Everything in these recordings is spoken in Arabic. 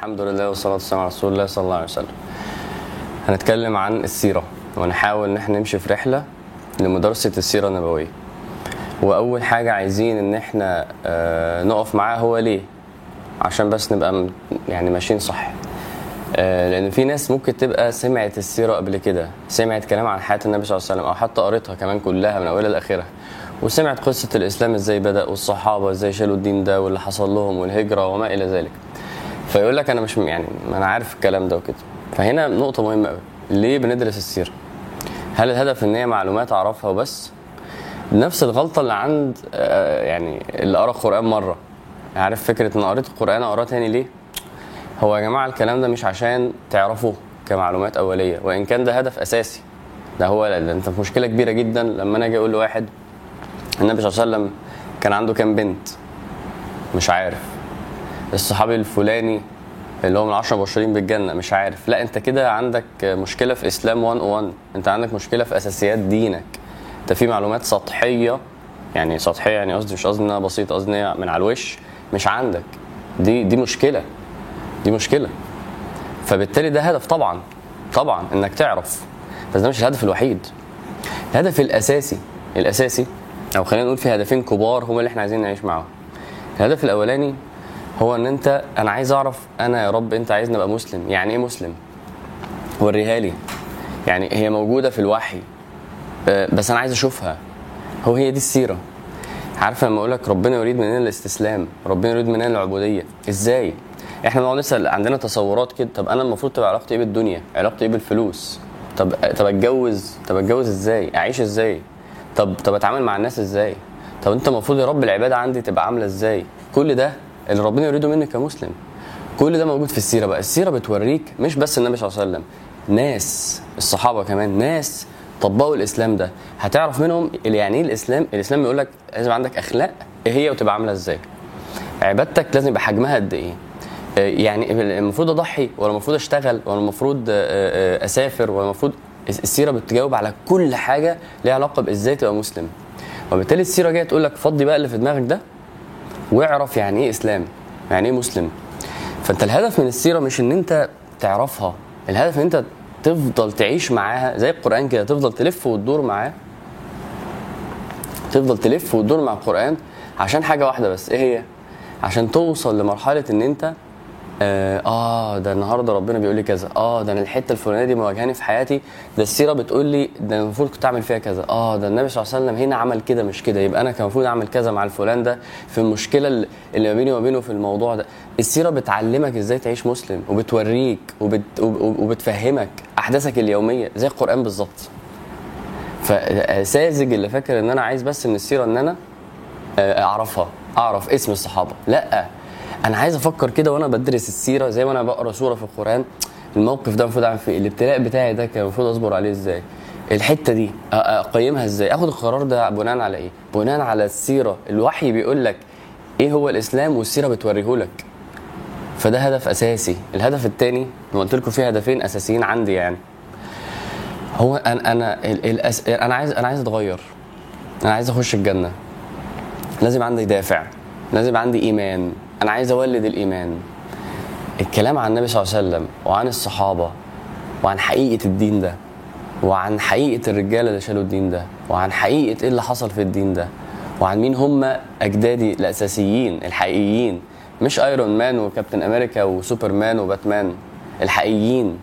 الحمد لله والصلاة والسلام على رسول الله صلى الله عليه وسلم. هنتكلم عن السيرة ونحاول إن إحنا نمشي في رحلة لمدرسة السيرة النبوية. وأول حاجة عايزين إن إحنا آه، نقف معاها هو ليه؟ عشان بس نبقى يعني ماشيين صح. آه، لأن في ناس ممكن تبقى سمعت السيرة قبل كده سمعت كلام عن حياة النبي صلى الله عليه وسلم أو حتى قريتها كمان كلها من أولها لآخرها وسمعت قصة الإسلام إزاي بدأ والصحابة إزاي شالوا الدين ده واللي حصل لهم والهجرة وما إلى ذلك. فيقول لك أنا مش يعني أنا عارف الكلام ده وكده. فهنا نقطة مهمة قوي ليه بندرس السيره هل الهدف إن هي معلومات أعرفها وبس؟ نفس الغلطة اللي عند آه، يعني اللي قرأ القرآن مرة. عارف فكرة إن قريت القرآن اقراه تاني ليه؟ هو يا جماعة الكلام ده مش عشان تعرفوه كمعلومات أولية وإن كان ده هدف أساسي. ده هو ده أنت في مشكلة كبيرة جدا. لما أنا أجي أقول لواحد النبي صلى الله عليه وسلم كان عنده كام بنت؟ مش عارف. الصحابي الفلاني اللي هو من 10 مبشرين بالجنة مش عارف. لا أنت كده عندك مشكلة في إسلام 101 أنت عندك مشكلة في أساسيات دينك. أنت في معلومات سطحية يعني سطحية يعني قصدي مش قصدي إنها بسيطة قصدي من على الوش مش عندك. دي دي مشكلة دي مشكلة. فبالتالي ده هدف طبعا طبعا إنك تعرف. بس ده مش الهدف الوحيد. الهدف الأساسي الأساسي أو خلينا نقول في هدفين كبار هم اللي إحنا عايزين نعيش معاهم. الهدف الأولاني هو إن أنت أنا عايز أعرف أنا يا رب أنت عايزني أبقى مسلم. يعني إيه مسلم؟ وريها لي. يعني هي موجودة في الوحي آه، بس أنا عايز أشوفها. هو هي دي السيرة. عارف لما أقول لك ربنا يريد مننا الاستسلام ربنا يريد مننا العبودية. إزاي؟ إحنا بنقعد نسأل عندنا تصورات كده. طب أنا المفروض تبقى علاقتي إيه بالدنيا؟ علاقتي إيه بالفلوس؟ طب طب أتجوز؟ طب أتجوز إزاي؟ أعيش إزاي؟ طب طب أتعامل مع الناس إزاي؟ طب أنت المفروض يا رب العبادة عندي تبقى عاملة إزاي؟ كل ده اللي ربنا يريده منك كمسلم. كل ده موجود في السيرة بقى. السيرة بتوريك مش بس النبي صلى الله عليه وسلم ناس الصحابة كمان ناس طبقوا الإسلام ده. هتعرف منهم يعني إيه الإسلام؟ الإسلام بيقول لك لازم عندك أخلاق إيه هي وتبقى عاملة إزاي. عبادتك لازم يبقى حجمها قد إيه. آه، يعني المفروض أضحي ولا المفروض أشتغل ولا المفروض آه، آه، أسافر ولا المفروض؟ السيرة بتجاوب على كل حاجة ليها علاقة بإزاي تبقى مسلم. وبالتالي السيرة جاية تقول لك فضي بقى اللي في دماغك ده واعرف يعني إيه إسلام يعني إيه مسلم. فأنت الهدف من السيرة مش إن أنت تعرفها الهدف إن أنت تفضل تعيش معاها زي القرآن كده تفضل تلف وتدور معاه. تفضل تلف وتدور مع القرآن عشان حاجة واحدة بس إيه هي؟ عشان توصل لمرحلة إن أنت آه, آه ده النهارده ربنا بيقول لي كذا. آه ده أنا الحتة الفلانية دي مواجهاني في حياتي. ده السيرة بتقول لي ده المفروض كنت أعمل فيها كذا. آه ده النبي صلى الله عليه وسلم هنا عمل كده مش كده. يبقى أنا كان المفروض أعمل كذا مع الفلان ده في المشكلة اللي ما بيني وما بينه في الموضوع ده. السيرة بتعلمك إزاي تعيش مسلم وبتوريك وبت وب- وبتفهمك أحداثك اليومية زي القرآن بالظبط. فساذج اللي فاكر إن أنا عايز بس من السيرة إن أنا آه، أعرفها أعرف اسم الصحابة. لأ أنا عايز أفكر كده وأنا بدرس السيرة زي ما أنا بقرا سورة في القرآن. الموقف ده المفروض اعمل فيه إيه؟ الابتلاء بتاعي ده كان المفروض اصبر عليه إزاي؟ الحتة دي أقيمها إزاي؟ آخد القرار ده بناء على إيه؟ بناء على السيرة. الوحي بيقول لك إيه هو الإسلام والسيرة بتوريه لك. فده هدف أساسي. الهدف الثاني قلت لكم فيه هدفين أساسيين عندي يعني. هو أنا أنا ال- الأس... أنا عايز أنا عايز أتغير. أنا عايز أخش الجنة. لازم عندي دافع. لازم عندي إيمان. أنا عايز أولد الإيمان. الكلام عن النبي صلى الله عليه وسلم وعن الصحابة وعن حقيقة الدين ده وعن حقيقة الرجاله اللي شالوا الدين ده وعن حقيقة إيه اللي حصل في الدين ده وعن مين هم أجدادي الأساسيين الحقيقيين. مش ايرون مان وكابتن أمريكا وسوبرمان وباتمان الحقيقيين.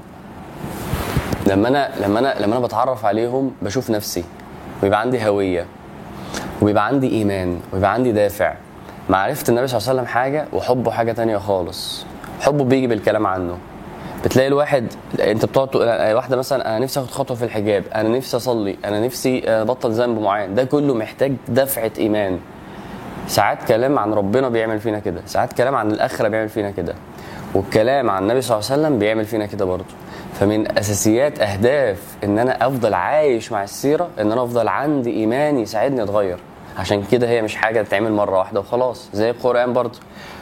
لما أنا لما أنا لما أنا بتعرف عليهم بشوف نفسي ويبقى عندي هوية وبيبقى عندي إيمان ويبقى عندي دافع. معرفه النبي صلى الله عليه وسلم حاجة وحبه حاجة تانية خالص. حبه بيجي بالكلام عنه. بتلاقي الواحد انت بتقعد تقول واحدة مثلا أنا نفسي آخد خطوة في الحجاب أنا نفسي أصلي أنا نفسي أبطل ذنب معين. ده كله محتاج دفعة إيمان. ساعات كلام عن ربنا بيعمل فينا كده. ساعات كلام عن الآخرة بيعمل فينا كده. والكلام عن النبي صلى الله عليه وسلم بيعمل فينا كده برضه. فمن أساسيات أهداف إن أنا أفضل عايش مع السيرة إن أنا أفضل عندي ايمان يساعدني أتغير. عشان كده هي مش حاجة تتعمل مرة واحدة وخلاص زي القرآن برضه.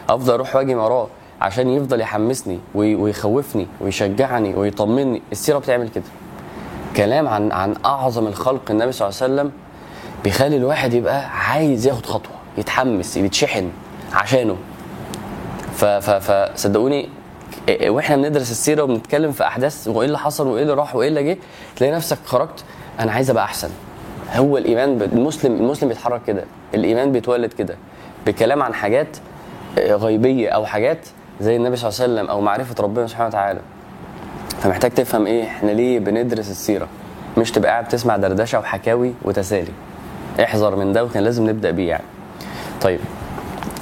أفضل أروح وأجي وراه عشان يفضل يحمسني وي- ويخوفني ويشجعني ويطمني. السيرة بتعمل كده. كلام عن عن أعظم الخلق النبي صلى الله عليه وسلم بيخلي الواحد يبقى عايز ياخد خطوة يتحمس يتشحن عشانه. فصدقوني وإحنا بندرس السيرة وبنتكلم في أحداث وإيه اللي حصل وإيه اللي راح وإيه اللي جه تلاقي نفسك خرجت أنا عايز أبقى أحسن. هو الإيمان المسلم المسلم بيتحرك كده الإيمان بيتولد كده بكلام عن حاجات آه، غيبية أو حاجات زي النبي صلى الله عليه وسلم أو معرفة ربنا سبحانه وتعالى. فمحتاج تفهم إيه إحنا ليه بندرس السيرة؟ مش تبقى قاعد تسمع دردشة وحكاوي وتسالي. احذر من ده وكان لازم نبدأ بيه يعني. طيب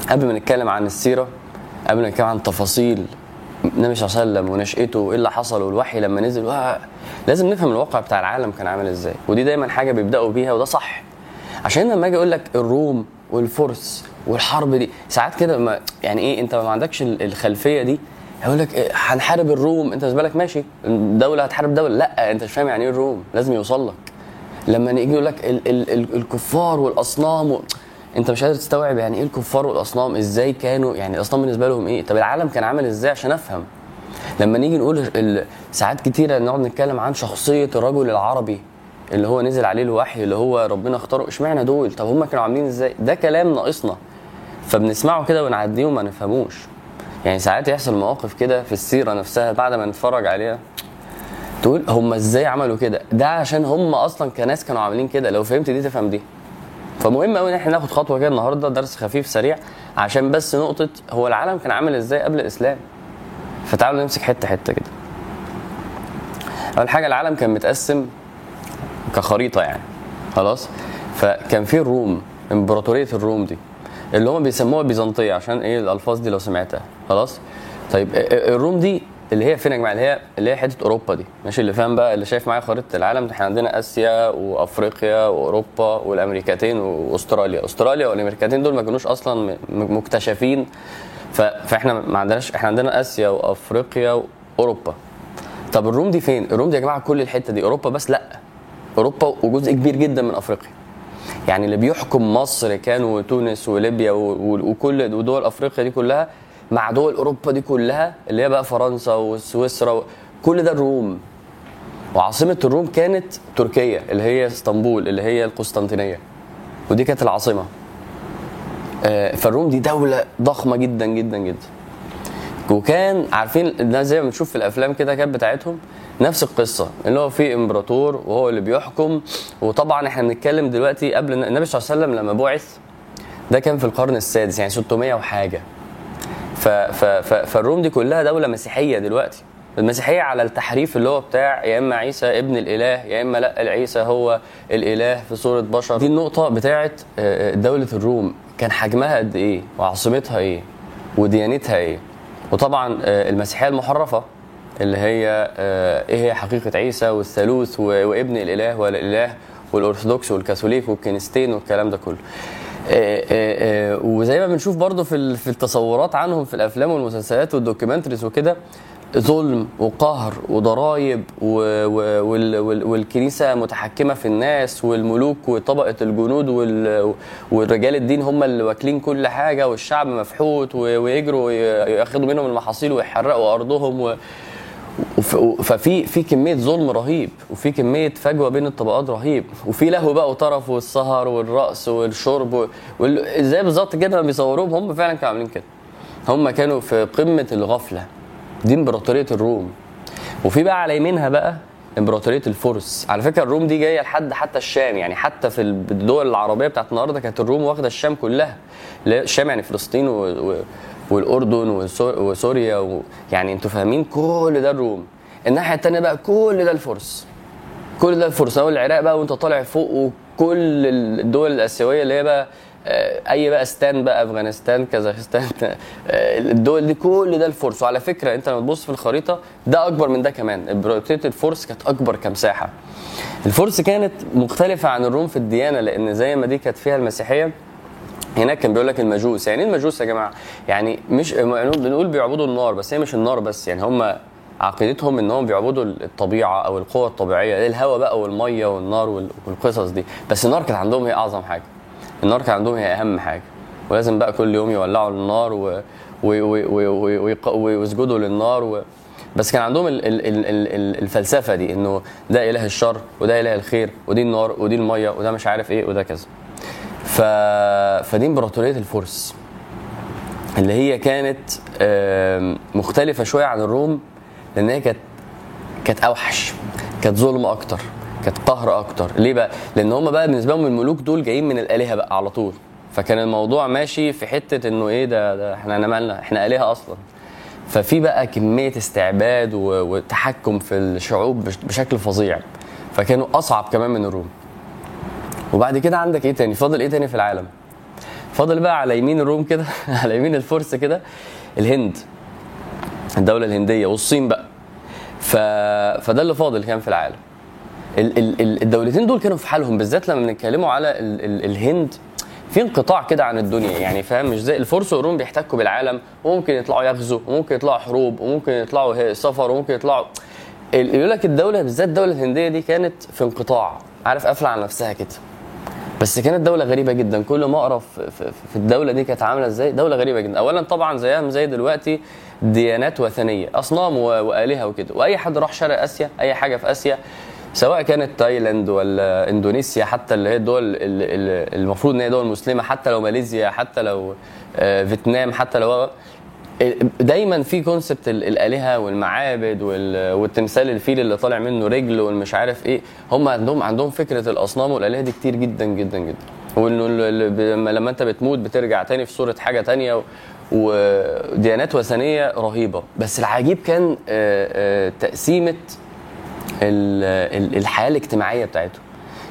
قبل ما نتكلم عن السيرة قبل ما نتكلم عن تفاصيل النبي صلى الله عليه وسلم ونشأته وايه اللي حصل والوحي لما نزل لازم نفهم الواقع بتاع العالم كان عامل إزاي. ودي دايما حاجة بيبدأوا بيها وده صح. عشان لما أجي أقول لك الروم والفرس والحرب دي ساعات كده ما يعني إيه أنت ما عندكش ال- الخلفية دي. هيقول لك إيه هنحارب الروم. أنت بالنسبة لك ماشي دوله هتحارب دولة. لأ أنت مش فاهم يعني إيه الروم. لازم يوصل لك. لما نيجي يقول لك ال ال ال الكفار والأصنام و... انت مش قادر تستوعب يعني إيه الكفار والاصنام إزاي كانوا يعني الاصنام بالنسبة لهم إيه؟ طب العالم كان عامل إزاي عشان افهم؟ لما نيجي نقول ساعات كتيرة نقعد نتكلم عن شخصية الرجل العربي اللي هو نزل عليه الوحي اللي هو ربنا اختاره اشمعنى دول؟ طب هم كانوا عاملين إزاي؟ ده كلام ناقصنا. فبنسمعه كده ونعديه وما نفهموش. يعني ساعات يحصل مواقف كده في السيرة نفسها بعد ما نتفرج عليها. تقول هم إزاي عملوا كده؟ ده عشان هم أصلا كناس كانوا عاملين كده. لو فهمت دي تفهم دي. فمهم قوي إن إحنا ناخد خطوة كده النهارده درس خفيف سريع عشان بس نقطة هو العالم كان عامل إزاي قبل الإسلام؟ فتعالوا نمسك حتة حتة كده. أول حاجة العالم كان متقسم كخريطة يعني خلاص؟ فكان في الروم إمبراطورية الروم دي اللي هم بيسموها بيزنطية عشان إيه؟ الألفاظ دي لو سمعتها خلاص؟ طيب الروم دي اللي هي فين يا جماعة اللي هي اللي هي حتة أوروبا دي. ماشي؟ اللي فاهم بقى اللي شايف معايا خريطة العالم إحنا عندنا آسيا وأفريقيا وأوروبا والأمريكتين وأستراليا. أستراليا والأمريكتين دول ما كانوش أصلا مكتشفين. فإحنا ما عندناش إحنا عندنا آسيا وأفريقيا وأوروبا. طب الروم دي فين؟ الروم دي يا جماعة كل الحتة دي. أوروبا بس لأ. أوروبا وجزء كبير جدا من أفريقيا. يعني اللي بيحكم مصر كانوا تونس وليبيا وكل ودول أفريقيا دي كلها مع دول أوروبا دي كلها اللي هي بقى فرنسا وسويسرا كل ده الروم. وعاصمة الروم كانت تركيا اللي هي إسطنبول اللي هي القسطنطينية. ودي كانت العاصمة. آه، فالروم دي دولة ضخمة جدا جدا جدا. وكان عارفين ده زي ما بنشوف في الأفلام كده كانت بتاعتهم نفس القصة اللي هو في إمبراطور وهو اللي بيحكم. وطبعا إحنا بنتكلم دلوقتي قبل النبي صلى الله عليه وسلم لما بعث ده كان في القرن السادس يعني 600 وحاجة. ف ف ف فالروم دي كلها دولة مسيحية دلوقتي. المسيحية على التحريف اللي هو بتاع يا إما عيسى ابن الإله يا إما لأ عيسى هو الإله في صورة بشر. دي النقطة بتاعت آه، دولة الروم. كان حجمها قد إيه؟ وعاصمتها إيه؟ وديانتها إيه؟ وطبعا آه، المسيحية المحرفة اللي هي آه، إيه هي حقيقة عيسى والثالوث وابن الإله ولا الاله والأرثوذكس والكاثوليك والكنيستين والكلام ده كله. آه، آه، آه، وزي ما بنشوف برضو في في التصورات عنهم في الأفلام والمسلسلات وال documentaries وكده ظلم وقهر وضرايب والكنيسة متحكمة في الناس والملوك وطبقة الجنود وال- والرجال الدين هم اللي واكلين كل حاجة والشعب مفحوط ويجروا ياخدوا منهم المحاصيل ويحرقوا أرضهم ففي في كمية ظلم رهيب وفي كمية فجوة بين الطبقات رهيب وفي لهو بقى وطرف والسهر والرقص والشرب إزاي بالظبط كده بيصوروهم هم فعلا كانوا عاملين كده. هم كانوا في قمة الغفلة. دي إمبراطورية الروم. وفي بقى على يمينها بقى إمبراطورية الفرس. على فكرة الروم دي جاية لحد حتى الشام يعني حتى في الدول العربية بتاعت النهارده كانت الروم واخدة الشام كلها. الشام يعني فلسطين و... و... والأردن وسور... وسوريا و... يعني أنتوا فاهمين كل ده الروم. الناحية الثانية بقى كل ده الفرس. كل ده الفرس. اول العراق بقى وانت طالع فوق وكل الدول الآسيوية اللي هي بقى آه، أي بقى ستان بقى أفغانستان كازاخستان آه، الدول دي كل ده الفرس. وعلى فكرة انت لما تبص في الخريطة ده أكبر من ده كمان. امبراطوريه الفرس كانت أكبر كمساحة. الفرس كانت مختلفة عن الروم في الديانة لأن زي ما دي كانت فيها المسيحية هناك كان بيقول لك المجوس. يعني إيه المجوس يا جماعة؟ يعني مش يعني بنقول بيعبدوا النار بس هي مش النار بس. يعني هم عقيدتهم إنهم بيعبدوا الطبيعة أو القوى الطبيعية الهواء بقى والمية والنار وال- والقصص دي. بس النار كانت عندهم هي أعظم حاجة. النار كان عندهم هي أهم حاجة. ولازم بقى كل يوم يولعوا النار و... و... و... ويسجدوا للنار و... بس كان عندهم. ال... ال... ال- الفلسفة دي إنه ده إله الشر وده إله الخير ودي النار ودي المية وده مش عارف إيه وده كذا. ف... فدي امبراطورية الفرس اللي هي كانت مختلفة شوية عن الروم لأن هي كانت كانت أوحش كانت ظلم أكتر كانت قهر أكتر. ليه بقى؟ لأن هم بقى بالنسبة لهم الملوك دول جايين من الآلهة بقى على طول. فكان الموضوع ماشي في حتة إنه إيه ده, ده إحنا مالنا إحنا آلهة أصلا. ففي بقى كمية استعباد وتحكم في الشعوب بش- بشكل فظيع. فكانوا أصعب كمان من الروم. وبعد كده عندك إيه تاني؟ فاضل إيه تاني في العالم؟ فاضل بقى على يمين الروم كده على يمين الفرس كده الهند الدولة الهندية والصين بقى. ف... فده اللي فاضل كان في العالم. ال... ال... ال- الدولتين دول كانوا في حالهم بالذات لما بنتكلموا على ال... ال... الهند. في انقطاع كده عن الدنيا يعني فاهم؟ مش زي الفرس والروم بيحتكوا بالعالم وممكن يطلعوا يغزوا وممكن يطلعوا حروب وممكن يطلعوا سفر وممكن يطلعوا يقول لك الدولة بالذات الدولة الهندية دي كانت في انقطاع. عارف قافلة على نفسها كده. بس كانت دولة غريبة جدا. كل ما أقرأ في, الدولة دي كانت عاملة إزاي؟ دولة غريبة جدا. اولا طبعا زيها زي دلوقتي ديانات وثنية أصنام و- وآلهة وكده. وأي حد راح شرق آسيا أي حاجة في آسيا سواء كانت تايلاند ولا إندونيسيا حتى اللي هي الدول ال- ال- المفروض إن هي دول مسلمة حتى لو ماليزيا حتى لو آه، فيتنام حتى لو دايما في كونسبت ال- الآلهة والمعابد وال- والتمثال الفيل اللي طالع منه رجل والمش عارف إيه هم عندهم عندهم فكرة الأصنام والآلهة دي كتير جدا جدا جدا. وإنه لما- أنت بتموت بترجع تاني في صورة حاجة تانية وديانات وثنية رهيبة. بس العجيب كان آه، آه، تقسيمة ال- ال- الحياة الاجتماعية بتاعتهم.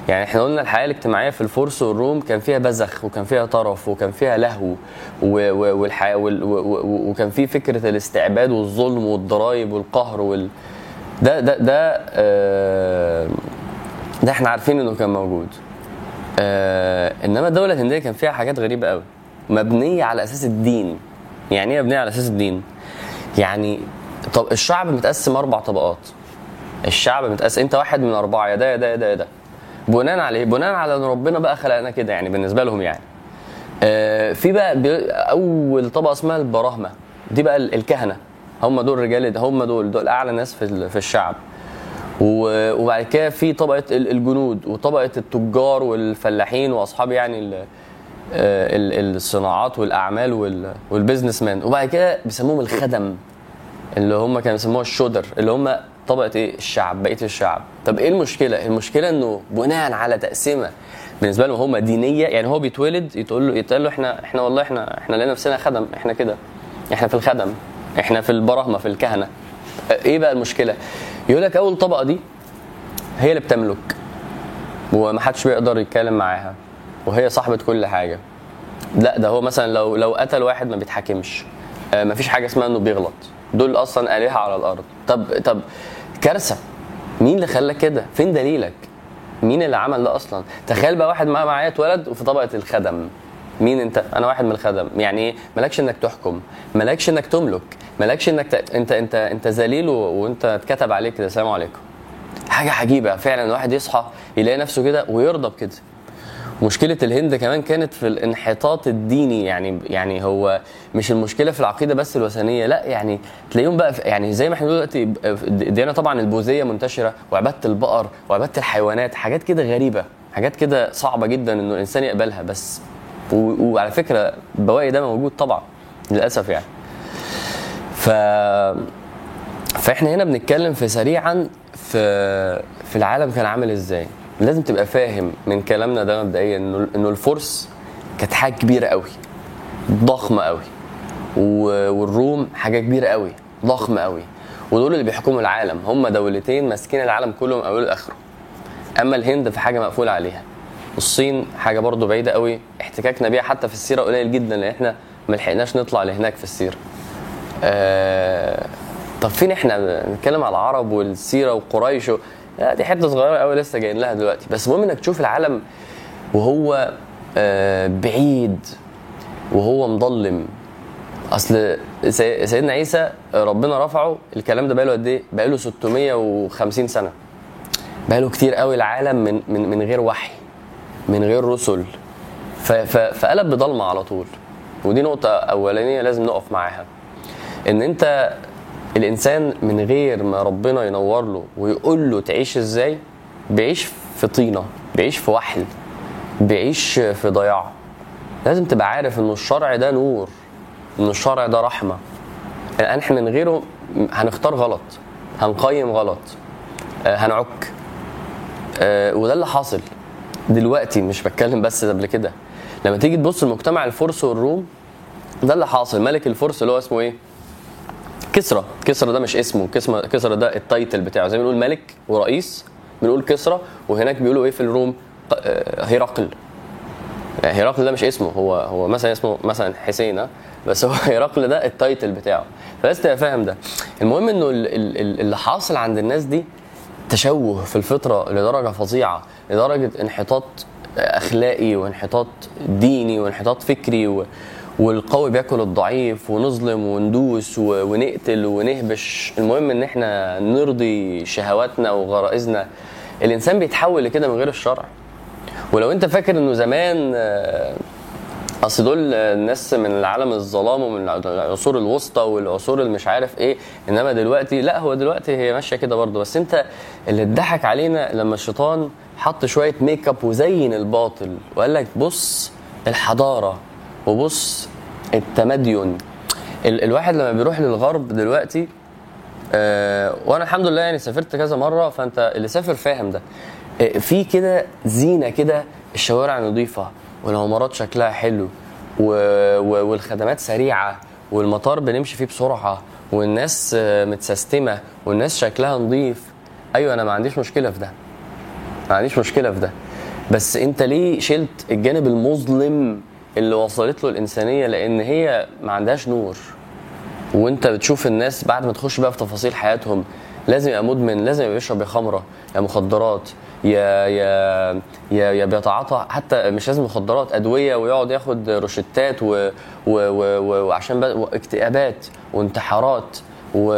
يعني إحنا قلنا الحياة الاجتماعية في الفرس والروم كان فيها بذخ وكان فيها طرف وكان فيها لهو والحياة وكان في فكرة الاستعباد والظلم والضرائب والقهر وال ده ده ده آه، ده إحنا عارفين إنه كان موجود. آه إنما الدولة الهندية كان فيها حاجات غريبة قوي مبنية على أساس الدين. يعني إيه مبنية على أساس الدين؟ يعني طب الشعب متقسم أربع طبقات. الشعب متقسم أنت واحد من أربعة يا ده يا ده يا ده يا ده. بناء على إيه؟ بناء على إن ربنا بقى خلقنا كده يعني بالنسبة لهم يعني. آه في بقى أول طبقة اسمها البراهمه دي بقى ال- الكهنة هم دول رجال هم دول دول أعلى ناس في في الشعب. وبعد كده في طبقة ال- الجنود وطبقة التجار والفلاحين وأصحاب يعني آه، ال- الصناعات والأعمال وال- وال businessman وبعد كده بيسموهم الخدم اللي هم كانوا بيسموها الشودر اللي هم طبقة إيه؟ الشعب بقية الشعب. طب إيه المشكلة؟ المشكلة إنه بناء على تقسيمة بالنسبة لهم هم دينية يعني هو بيتولد يتقول له يتقال له إحنا إحنا والله إحنا إحنا لقينا نفسنا خدم إحنا كده. إحنا في الخدم إحنا في البراهمه في الكهنة. إيه بقى المشكلة؟ يقول لك أول طبقه دي هي اللي بتملك ومحدش بيقدر يتكلم معاها وهي صاحبة كل حاجة. لا ده هو مثلا لو لو قتل واحد ما بيتحاكمش. آه مفيش حاجة اسمها إنه بيغلط. دول أصلا آلهة على الأرض. طب طب كارثة. مين اللي خلاك كده؟ فين دليلك؟ مين اللي عمل ده أصلا؟ تخيل بقى واحد معاه معايا اتولد وفي طبقة الخدم. مين أنت؟ أنا واحد من الخدم. يعني إيه؟ مالكش إنك تحكم. مالكش إنك تملك. مالكش إنك ت... أنت أنت أنت ذليل. وأنت اتكتب عليك كده. السلام عليكم. حاجة عجيبة. فعلا الواحد يصحى يلاقي نفسه كده ويرضى بكده. مشكلة الهند كمان كانت في الانحطاط الديني يعني يعني هو مش المشكلة في العقيدة بس الوثنية لأ يعني تلاقيهم بقى يعني زي ما إحنا دلوقتي الديانه طبعا البوذية منتشرة وعبادة البقر وعبادة الحيوانات حاجات كده غريبة حاجات كده صعبة جدا إنه الإنسان يقبلها بس. وعلى فكرة بواقي ده موجود طبعا للأسف يعني. ف فإحنا هنا بنتكلم في سريعا في في العالم كان عامل إزاي. لازم تبقى فاهم من كلامنا ده مبدئيا إنه إنه الفرس كانت حاجة كبيرة قوي ضخمة قوي. والروم حاجة كبيرة قوي ضخمة قوي. ودول اللي بيحكموا العالم هم دولتين ماسكين العالم كله من أوله لآخره. أما الهند في حاجة مقفول عليها. الصين حاجة برضو بعيدة قوي احتكاكنا بيها حتى في السيرة قليل جدا لأن إحنا ما لحقناش نطلع لهناك في السيرة. آه طب فين إحنا؟ بنتكلم على العرب والسيرة وقريش. لا دي حتة صغيرة قوي لسه جايين لها دلوقتي. بس المهم إنك تشوف العالم وهو آه بعيد وهو مظلم. أصل سي- سيدنا عيسى ربنا رفعه. الكلام ده بقاله قد إيه؟ بقاله 650 سنة. بقاله كتير قوي العالم من من من غير وحي من غير رسل. فقلب بضلمة على طول. ودي نقطة أولانية لازم نقف معاها. إن أنت الإنسان من غير ما ربنا ينور له ويقول له تعيش إزاي؟ بيعيش في طينة بيعيش في وحل بيعيش في ضياع. لازم تبقى عارف ان الشرع ده نور ان الشرع ده رحمة. يعني إحنا من غيره هنختار غلط هنقيم غلط آه، هنعك. آه، وده اللي حاصل. دلوقتي مش بتكلم بس قبل كده. لما تيجي تبص لمجتمع الفرس والروم ده اللي حاصل. ملك الفرس اللي هو اسمه إيه؟ كسرى. كسرى ده مش اسمه. كسرى ده ال title بتاعه. زي ما بنقول ملك ورئيس بنقول كسرى وهناك بيقولوا إيه في الروم؟ ق- آه، هرقل هرقل ده مش اسمه. هو هو مثلا اسمه مثلا حسين؟ بس هو هرقل ده ال title بتاعه. فلازم تبقى فاهم ده. المهم إنه ال- ال- ال- اللي حاصل عند الناس دي تشوه في الفطرة لدرجة فظيعة. لدرجة انحطاط أخلاقي وانحطاط ديني وانحطاط فكري و والقوي بياكل الضعيف ونظلم وندوس ونقتل ونهبش. المهم إن إحنا نرضي شهواتنا وغرائزنا. الإنسان بيتحول لكده من غير الشرع. ولو أنت فاكر إنه زمان آه، أصل دول الناس من العالم الظلام ومن العصور الوسطى والعصور اللي مش عارف إيه. إنما دلوقتي لأ هو دلوقتي هي ماشية كده برضه. بس أنت اللي اتضحك علينا لما الشيطان حط شوية make up وزين الباطل وقال لك بص الحضارة وبص التمدين ال- الواحد لما بيروح للغرب دلوقتي آه، وأنا الحمد لله يعني سافرت كذا مرة فأنت اللي سافر فاهم ده. آه، في كده زينة كده الشوارع نظيفة والعمارات شكلها حلو و... و... والخدمات سريعة والمطار بنمشي فيه بسرعة والناس آه، متسيستمة والناس شكلها نظيف. أيوه أنا ما عنديش مشكلة في ده. ما عنديش مشكلة في ده. بس أنت ليه شلت الجانب المظلم اللي وصلت له الإنسانية لأن هي ما عندهاش نور. وأنت بتشوف الناس بعد ما تخش بقى في تفاصيل حياتهم لازم يبقى مدمن لازم يبقى بيشرب يا خمرة يا مخدرات يا يا يا, يا بيتعاطى حتى مش لازم مخدرات أدوية ويقعد ياخد روشتات و و و وعشان اكتئابات وانتحارات و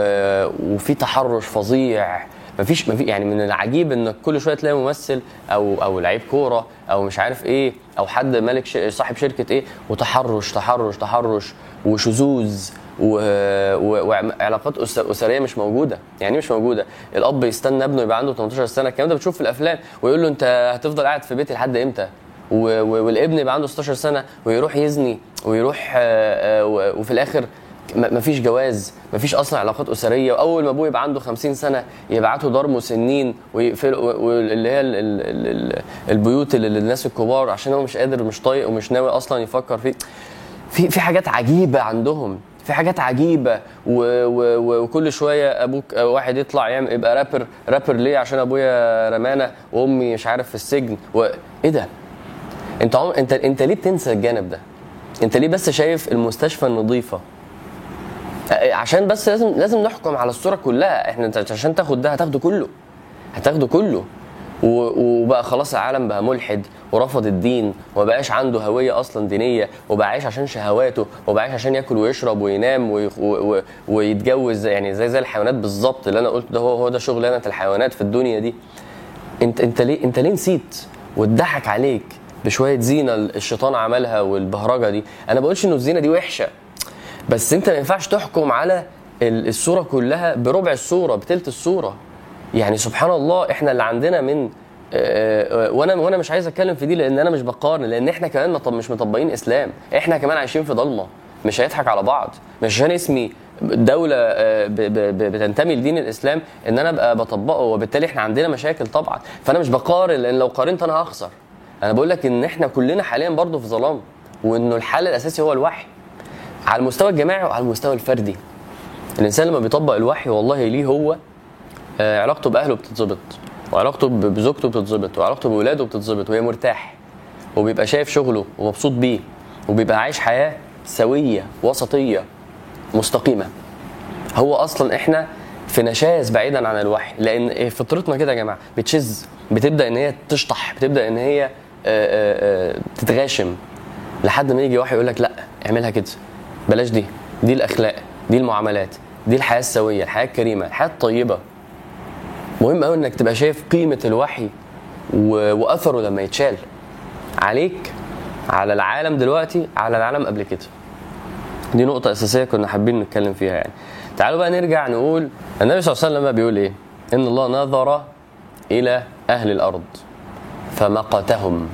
وفي تحرش فظيع. مفيش مفي يعني من العجيب إنك كل شوية تلاقي ممثل أو أو لعيب كورة أو مش عارف إيه أو حد مالك ش... صاحب شركة إيه وتحرش تحرش تحرش وشذوذ و... و... وعلاقات. أسرية مش موجودة يعني إيه مش موجودة الأب يستنى ابنه يبقى عنده 18 سنة الكلام ده بتشوف في الأفلام ويقول له أنت هتفضل قاعد في بيتي لحد إمتى و... والابن يبقى عنده 16 سنة ويروح يزني ويروح آه، آه، وفي الآخر مفيش جواز مفيش أصلا علاقات أسرية. واول ما أبوه يبقى عنده 50 سنة يبعتوا دار مسنين ويقفلوا واللي هي ال- ال- ال- ال- البيوت اللي للناس الكبار عشان هو مش قادر مش طايق ومش ناوي أصلا يفكر فيه. في في حاجات عجيبة عندهم في حاجات عجيبة. و و وكل شوية أبوك واحد يطلع يعمل يبقى رابر رابر ليه؟ عشان أبويا رمانة وأمي مش عارف في السجن. و... إيه ده؟ أنت. أنت أنت ليه بتنسى الجانب ده؟ أنت ليه بس شايف المستشفى النظيفة؟ عشان بس لازم لازم نحكم على الصورة كلها. إحنا عشان تاخد ده هتاخده كله. هتاخده كله. وبقى خلاص العالم بقى ملحد ورفض الدين ومبقاش عنده هوية أصلا دينية وبقى عايش عشان شهواته وبقى عايش عشان ياكل ويشرب وينام ويتجوز يعني زي زي الحيوانات بالظبط اللي أنا قلت ده هو هو ده شغلانه الحيوانات في الدنيا دي. انت أنت ليه أنت ليه نسيت واتضحك عليك بشوية زينة الشيطان عملها والبهرجة دي؟ أنا بقولش إنه الزينة دي وحشة. بس انت ما ينفعش تحكم على ال- الصورة كلها بربع الصورة بتلت الصورة. يعني سبحان الله إحنا اللي عندنا من آه، آه، وأنا وأنا مش عايز اتكلم في دي لأن أنا مش بقارن لأن إحنا كمان مش مطبقين اسلام. إحنا كمان عايشين في ضلمة مش هيضحك على بعض. مش عشان اسمي دولة آه، بتنتمي لدين الإسلام إن أنا أبقى بطبقه وبالتالي إحنا عندنا مشاكل طبعا. فأنا مش بقارن لأن لو قارنت أنا هخسر. أنا بقول لك إن إحنا كلنا حاليا برضه في ظلام وإنه الحل الأساسي هو الوحي. على المستوى الجماعي وعلى المستوى الفردي. الإنسان لما بيطبق الوحي والله ليه هو آه، علاقته بأهله بتتظبط وعلاقته بزوجته بتتظبط وعلاقته بولاده بتتظبط وهي مرتاح وبيبقى شايف شغله ومبسوط بيه وبيبقى عايش حياة سوية وسطية مستقيمة. هو أصلا إحنا في نشاز بعيدا عن الوحي لأن فطرتنا كده يا جماعة بتشز بتبدأ إن هي تشطح بتبدأ إن هي آه، آه، تتغاشم لحد ما يجي واحد يقول لك لأ اعملها كده. بلاش دي دي الأخلاق دي المعاملات دي الحياة السوية الحياة الكريمة الحياة الطيبة مهم قوي إنك تبقى شايف قيمة الوحي و... وأثره لما يتشال عليك على العالم دلوقتي على العالم قبل كده دي نقطة أساسية كنا حابين نتكلم فيها يعني. تعالوا بقى نرجع نقول النبي صلى الله عليه وسلم بيقول إيه؟ إن الله نظر إلى أهل الأرض فمقتهم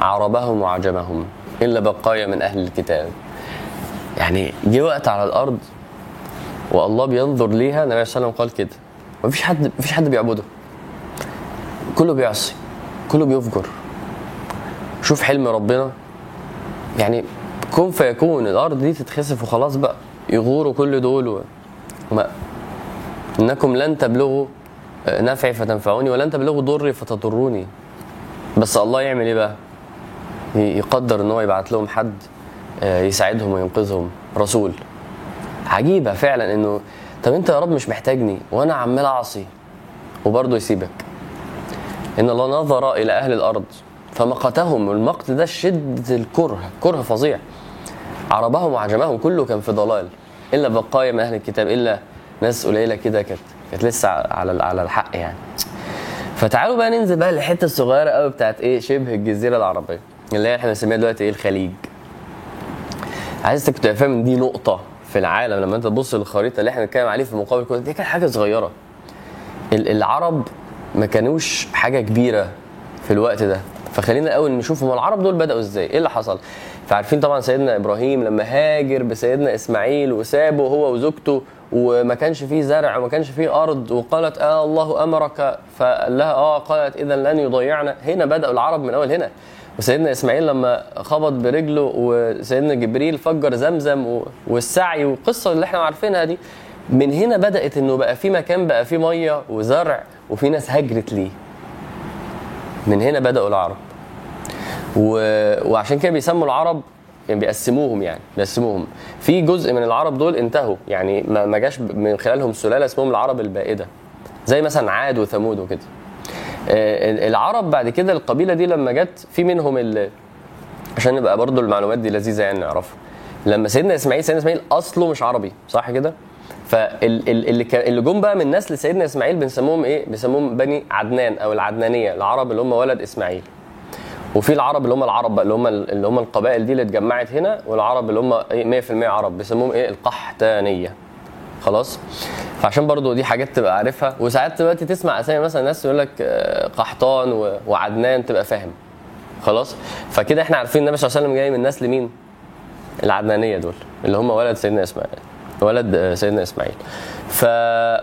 عربهم وعجمهم إلا بقايا من أهل الكتاب. يعني جه وقت على الأرض والله بينظر ليها النبي صلى الله عليه وسلم قال كده. مفيش حد مفيش حد بيعبده. كله بيعصي كله بيفجر. شوف حلم ربنا. يعني كن فيكون الأرض دي تتخسف وخلاص بقى يغوروا كل دول. وما إنكم لن تبلغوا نفعي فتنفعوني ولن تبلغوا ضري فتضروني. بس الله يعمل إيه بقى؟ يقدر إن هو يبعت لهم حد. آه، يساعدهم وينقذهم. رسول. عجيبة فعلا إنه طب أنت يا رب مش محتاجني وأنا عمال أعصي وبرضه يسيبك. إن الله نظر إلى أهل الأرض فمقتهم. والمقت ده شدة الكره كره فظيع. عربهم وعجمهم كله كان في ضلال. إلا بقايا من أهل الكتاب إلا ناس قليلة كده كانت كانت لسه على على الحق يعني. فتعالوا بقى ننزل بقى للحتة الصغيرة قوي بتاعت إيه؟ شبه الجزيرة العربية. اللي هي إحنا بنسميها دلوقتي إيه؟ الخليج. عايزك تبقى فاهم إن دي نقطة في العالم لما انت تبص للخريطة اللي إحنا بنتكلم عليه في مقابل كل دي كانت حاجة صغيرة. ال- العرب ما كانوش حاجة كبيرة في الوقت ده. فخلينا الأول نشوف هم العرب دول بدأوا إزاي إيه اللي حصل؟ فعارفين طبعا سيدنا إبراهيم لما هاجر بسيدنا إسماعيل وسابه هو وزوجته وما كانش فيه زرع وما كانش فيه أرض وقالت آه الله أمرك. فقال لها آه قالت اذا لن يضيعنا. هنا بدأوا العرب من أول هنا. وسيدنا إسماعيل لما خبط برجله وسيدنا جبريل فجر زمزم والسعي والقصة اللي إحنا عارفينها دي من هنا بدأت إنه بقى في مكان بقى فيه مية وزرع وفي ناس هجرت ليه. من هنا بدأوا العرب. و... وعشان كده بيسموا العرب يعني بيقسموهم يعني بيقسموهم. في جزء من العرب دول انتهوا يعني ما جاش من خلالهم سلالة اسمهم العرب البائدة زي مثلا عاد وثمود وكده. العرب بعد كده القبيلة دي لما جت في منهم اللي عشان نبقى برضو المعلومات دي لذيذة يعني نعرفها. لما سيدنا إسماعيل سيدنا إسماعيل أصله مش عربي صح كده؟ فاللي اللي جم بقى من نسل سيدنا إسماعيل بنسموهم إيه؟ بنسموهم بني عدنان أو العدنانية العرب اللي هم ولد إسماعيل. وفي العرب اللي هم العرب بقى اللي هم اللي هم القبائل دي اللي اتجمعت هنا والعرب اللي هم إيه؟ 100% عرب بيسموهم إيه؟ القحتانية. خلاص. فعشان برضو دي حاجات تبقى عارفها. وساعات دلوقتي تسمع أسامي مثلا ناس يقول لك آه، قحطان وعدنان تبقى فاهم. خلاص؟ فكده إحنا عارفين النبي صلى الله عليه وسلم جاي من نسل مين العدنانية دول اللي هم ولد سيدنا إسماعيل. ولد آه، سيدنا إسماعيل. ف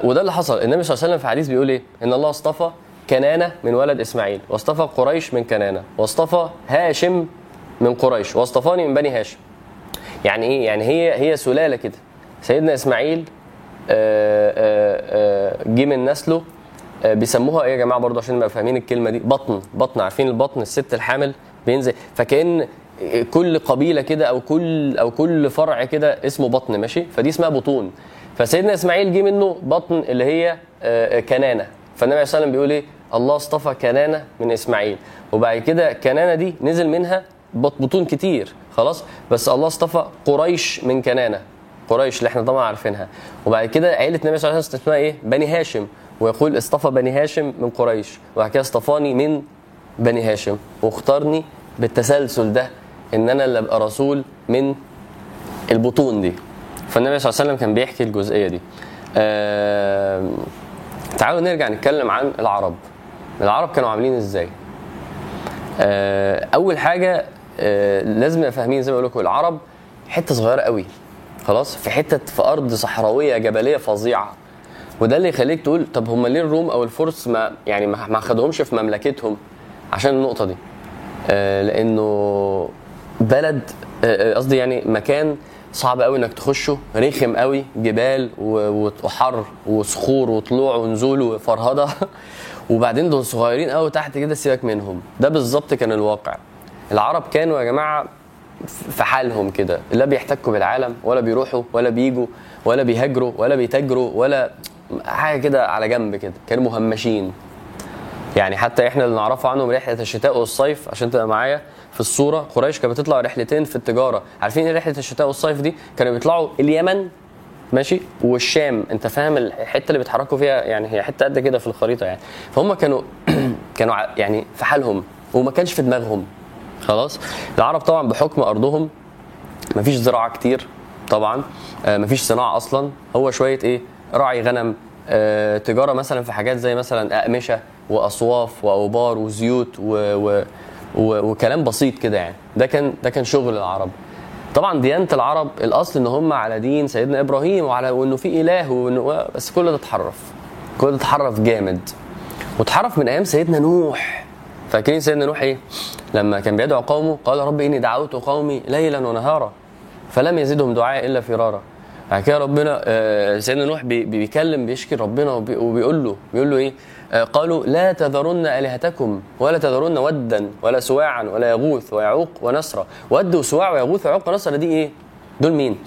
وده اللي حصل. النبي صلى الله عليه وسلم في حديث بيقول إيه؟ إن الله اصطفى كنانة من ولد إسماعيل. واصطفى قريش من كنانة. واصطفى هاشم من قريش. واصطفاني من بني هاشم. يعني إيه؟ يعني هي هي سلالة كده. سيدنا إسماعيل جه من نسله. آه، بيسموها إيه يا جماعة برضه عشان نبقى فاهمين الكلمة دي؟ بطن بطن عارفين البطن الست الحامل بينزل. فكأن كل قبيلة كده أو كل أو كل فرع كده اسمه بطن ماشي؟ فدي اسمها بطون. فسيدنا إسماعيل جه منه بطن اللي هي آه، آه، كنانة. فالنبي عليه الصلاه والسلام بيقول إيه؟ الله اصطفى كنانة من إسماعيل. وبعد كده كنانة دي نزل منها بط- بطون كتير خلاص؟ بس الله اصطفى قريش من كنانة. قريش اللي إحنا طبعا عارفينها. وبعد كده عيلة النبي صلى الله عليه وسلم اسمها إيه؟ بني هاشم. ويقول اصطفى بني هاشم من قريش. وبعد كده اصطفاني من بني هاشم. واختارني بالتسلسل ده إن أنا اللي أبقى رسول من البطون دي. فالنبي صلى الله عليه وسلم كان بيحكي الجزئية دي. آم، تعالوا نرجع نتكلم عن العرب. العرب كانوا عاملين إزاي؟ آه، أول حاجة آه، لازم نبقى فاهمين زي ما بقول لكم العرب حتة صغيرة قوي. خلاص؟ في حتة في أرض صحراوية جبلية فظيعة. وده اللي يخليك تقول طب هم ليه الروم أو الفرس ما يعني ما خدهمش في مملكتهم؟ عشان النقطة دي. آه، لأنه بلد آه، آه، قصدي يعني مكان صعب قوي إنك تخشه. رخم قوي جبال وحر وصخور وطلوع ونزول وفرهدة. وبعدين دول صغيرين قوي تحت كده سيبك منهم. ده بالظبط كان الواقع. العرب كانوا يا جماعة في حالهم كده. لا بيحتكوا بالعالم ولا بيروحوا ولا بيجوا ولا بيهاجروا ولا بيتاجروا ولا حاجة كده على جنب كده. كانوا مهمشين. يعني حتى إحنا اللي نعرفه عنهم رحلة الشتاء والصيف عشان تبقى معايا في الصورة قريش كانت بتطلع رحلتين في التجارة. عارفين إيه رحلة الشتاء والصيف دي؟ كانوا بيطلعوا اليمن ماشي والشام. أنت فاهم الحتة اللي بيتحركوا فيها؟ يعني هي حتة قد كده في الخريطة يعني. فهم كانوا كانوا يعني في حالهم وما كانش في دماغهم. خلاص. العرب طبعا بحكم أرضهم مفيش زراعة كتير طبعا آه، مفيش صناعة أصلا. هو شوية إيه راعي غنم آه، تجارة مثلا في حاجات زي مثلا أقمشة وأصواف وأوبار وزيوت و و وكلام بسيط كده يعني. ده كان ده كان شغل العرب. طبعا ديانه العرب الأصل إن هم على دين سيدنا إبراهيم وعلى وإنه في إله وإنه بس كل ده اتحرف. كل ده اتحرف جامد. واتحرف من أيام سيدنا نوح. فاكرين سيدنا نوح إيه؟ لما كان بيدعو قومه قال رب إني دعوت قومي ليلا ونهارا فلم يزدهم دعائي إلا فرارا بعد كده ربنا آه، سيدنا نوح بي- بيكلم بيشكي ربنا وبي- وبيقول له بيقول له إيه؟ آه، قالوا لا تذرن آلهتكم ولا تذرن ودا ولا سواعا ولا يغوث ويعوق ونسرا ود وسواع ويغوث ويعوق ونسرا دي إيه؟ دول مين؟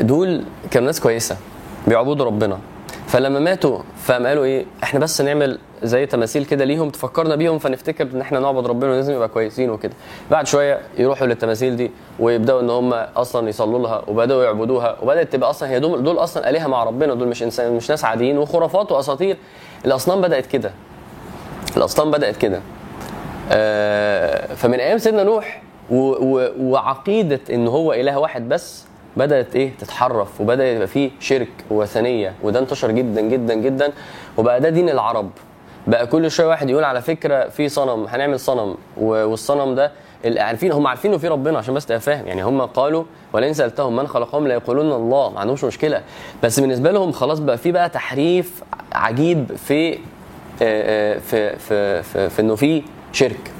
دول كانوا ناس كويسة بيعبدوا ربنا. فلما ماتوا فقام قالوا إيه؟ إحنا بس نعمل زي تماثيل كده ليهم تفكرنا بيهم فنفتكر إن إحنا نعبد ربنا ولازم يبقى كويسين وكده. بعد شوية يروحوا للتماثيل دي ويبدأوا إن هم أصلا يصلوا لها وبدأوا يعبدوها وبدأت تبقى أصلا هي دول, دول أصلا آلهة مع ربنا دول مش إنسان مش ناس عاديين وخرافات وأساطير. الأصنام بدأت كده. الأصنام بدأت كده. آه، فمن أيام سيدنا نوح وعقيدة إن هو إله واحد بس بدأت إيه؟ تتحرف وبدأ يبقى فيه شرك وثنية وده انتشر جدا جدا جدا. وبقى ده دين العرب. بقى كل شوية واحد يقول على فكرة في صنم هنعمل صنم. والصنم ده عارفين هم عارفين انه في ربنا عشان بس تبقى فاهم. يعني هم قالوا ولئن سألتهم من خلقهم لا يقولون الله ما عندهمش مشكلة. بس بالنسبة لهم خلاص بقى في بقى تحريف عجيب في آه، آه، في في في, في إنه في شرك.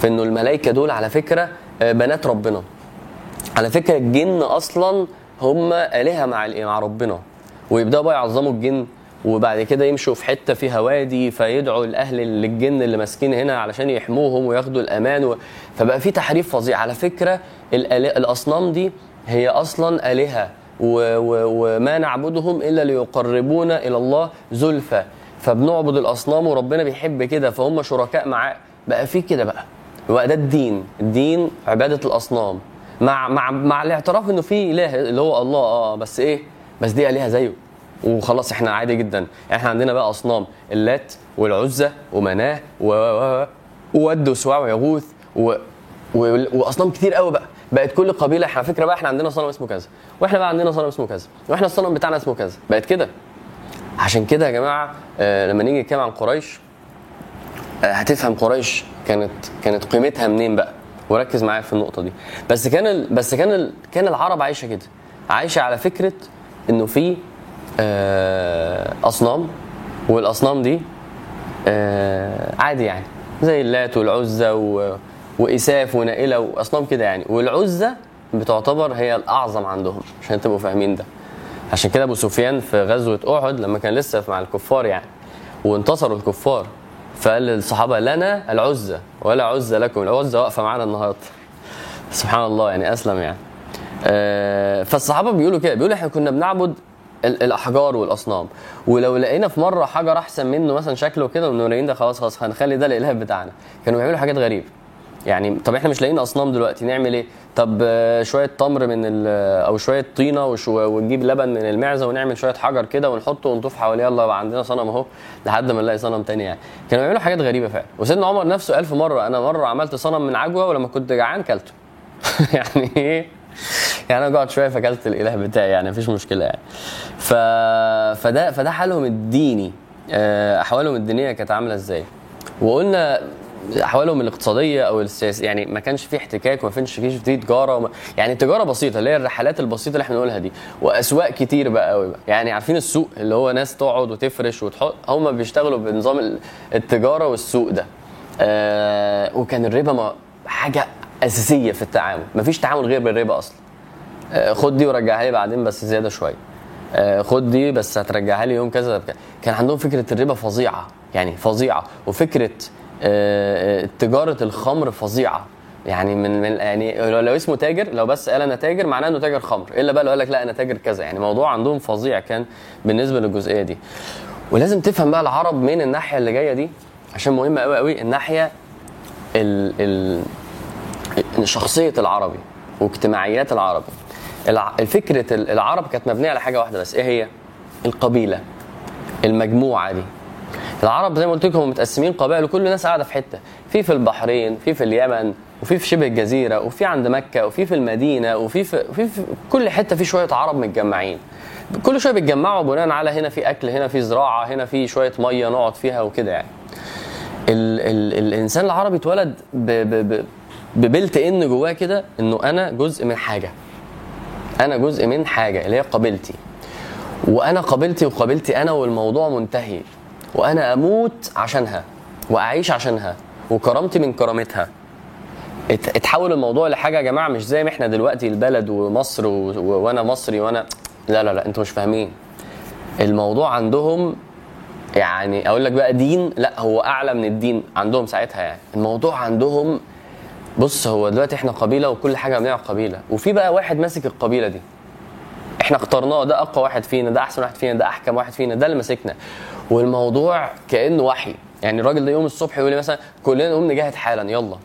في إنه الملائكة دول على فكرة آه، بنات ربنا. على فكرة الجن أصلا هم آلهة مع مع ربنا. ويبدأوا بقى يعظموا الجن. وبعد كده يمشوا في حتة فيها وادي فيدعوا الأهل للجن اللي ماسكين هنا علشان يحموهم وياخدوا الأمان و... فبقى في تحريف فظيع. على فكرة الأصنام دي هي أصلا آلهة و... و... وما نعبدهم إلا ليقربونا إلى الله زلفى. فبنعبد الأصنام وربنا بيحب كده فهم شركاء معاه. بقى في كده بقى. بقى ده الدين. الدين عبادة الأصنام. مع مع مع الاعتراف إنه في إله اللي هو الله. آه بس إيه؟ بس دي آلهة زيه. وخلاص إحنا عادي جدا. إحنا عندنا بقى أصنام اللات والعزى ومناة و وود وسواع ويغوث و و- وأصنام كتير قوي بقى. بقت كل قبيلة إحنا على فكرة بقى إحنا عندنا صنم اسمه كذا. وإحنا بقى عندنا صنم اسمه كذا. وإحنا الصنم بتاعنا اسمه كذا. بقت كده. عشان كده يا جماعة آه لما نيجي نتكلم عن قريش آه، هتفهم قريش كانت كانت قيمتها منين بقى. وركز معايا في النقطة دي. بس كان ال... بس كان ال... كان العرب عايشة كده. عايشة على فكرة إنه في أصنام والأصنام دي آه، عادي يعني. زي اللات والعزى. وإساف ونائلة وأصنام كده يعني. والعزى بتعتبر هي الأعظم عندهم عشان تبقوا فاهمين ده. عشان كده أبو سفيان في غزوة أحد لما كان لسه مع الكفار يعني وانتصروا الكفار فقال للصحابة لنا العزى ولا عزى لكم. العزى واقفة معانا النهارده. سبحان الله يعني أسلم يعني. آه، فالصحابة بيقولوا كده بيقولوا إحنا كنا بنعبد الأحجار والأصنام. ولو لقينا في مرة حجر أحسن منه مثلا شكله كده ونورين ده خلاص خلاص هنخلي ده الاله بتاعنا. كانوا بيعملوا حاجات غريبة. يعني طب إحنا مش لاقيين أصنام دلوقتي نعمل إيه؟ طب آه، شوية تمر من أو شوية طينة ونجيب لبن من المعزة ونعمل شوية حجر كده ونحطه ونطوف حواليه. يلا يبقى عندنا صنم أهو لحد ما نلاقي صنم تاني يعني. كانوا بيعملوا حاجات غريبة فعلا. وسيدنا عمر نفسه ألف مرة أنا مرة عملت صنم من عجوة ولما كنت جعان كلته. يعني إيه؟ يعني أنا قعدت شوية فاكلت الإله بتاعي يعني مفيش مشكلة يعني. ف... فده فده حالهم الديني. آه، أحوالهم الدينية كانت عاملة إزاي؟ وقلنا أحوالهم الاقتصادية أو السياسية يعني ما كانش فيه احتكاك وما كانش فيه فيه تجارة وما يعني تجارة بسيطة اللي هي الرحلات البسيطة اللي إحنا بنقولها دي. وأسواق كتير بقى قوي بقى. يعني عارفين السوق اللي هو ناس تقعد وتفرش وتحط هم بيشتغلوا بنظام ال- التجارة والسوق ده. آه وكان الربا ما حاجة أساسية في التعامل. مفيش تعامل غير بالربا أصلا. آه، خد دي ورجعها لي بعدين بس زيادة شوية. آه، خد دي بس هترجعها لي يوم كذا. كان عندهم فكرة الربا فظيعة يعني فظيعة. وفكرة آه، تجارة الخمر فظيعة. يعني من, من يعني لو, لو اسمه تاجر لو بس قال أنا تاجر معناه إنه تاجر خمر. إلا بقى لو قال لك لا أنا تاجر كذا. يعني موضوع عندهم فظيع كان بالنسبة للجزئية دي. ولازم تفهم بقى العرب من الناحية اللي جاية دي عشان مهمه قوي قوي الناحية ال ال شخصية العربي واجتماعيات العربي الع- الفكرة ال- العرب كانت مبنية على حاجة واحدة بس إيه هي؟ القبيلة المجموعة دي. العرب زي ما قلت لكم متقسمين قبائل وكل الناس قاعدة في حتة في في البحرين في في اليمن وفي في شبه الجزيرة وفي عند مكة وفي في المدينة وفي في, في, في كل حتة في شوية عرب متجمعين. كل شوية بيتجمعوا بناء على هنا في أكل هنا في زراعة هنا في شوية مية نقعد فيها وكده يعني. ال ال الإنسان العربي اتولد ببلت ان جواه كده انه أنا جزء من حاجة. أنا جزء من حاجة اللي هي قبيلتي وأنا قبيلتي وقبيلتي أنا والموضوع منتهي. وأنا أموت عشانها. واعيش عشانها. وكرامتي من كرامتها. ات- اتحول الموضوع لحاجة يا جماعة مش زي ما إحنا دلوقتي البلد ومصر و... و... وأنا مصري وأنا لا لا لا أنتوا مش فاهمين. الموضوع عندهم يعني أقول لك بقى دين لا هو أعلى من الدين عندهم ساعتها يعني. الموضوع عندهم بص هو دلوقتي إحنا قبيلة وكل حاجة بنعمل قبيلة. وفي بقى واحد ماسك القبيلة دي. إحنا اخترناه ده أقوى واحد فينا ده أحسن واحد فينا ده أحكم واحد فينا ده اللي ماسكنا. والموضوع كأنه وحي. يعني الراجل ده يوم الصبح يقول لي مثلا كلنا نقوم نجاهد حالا يلا.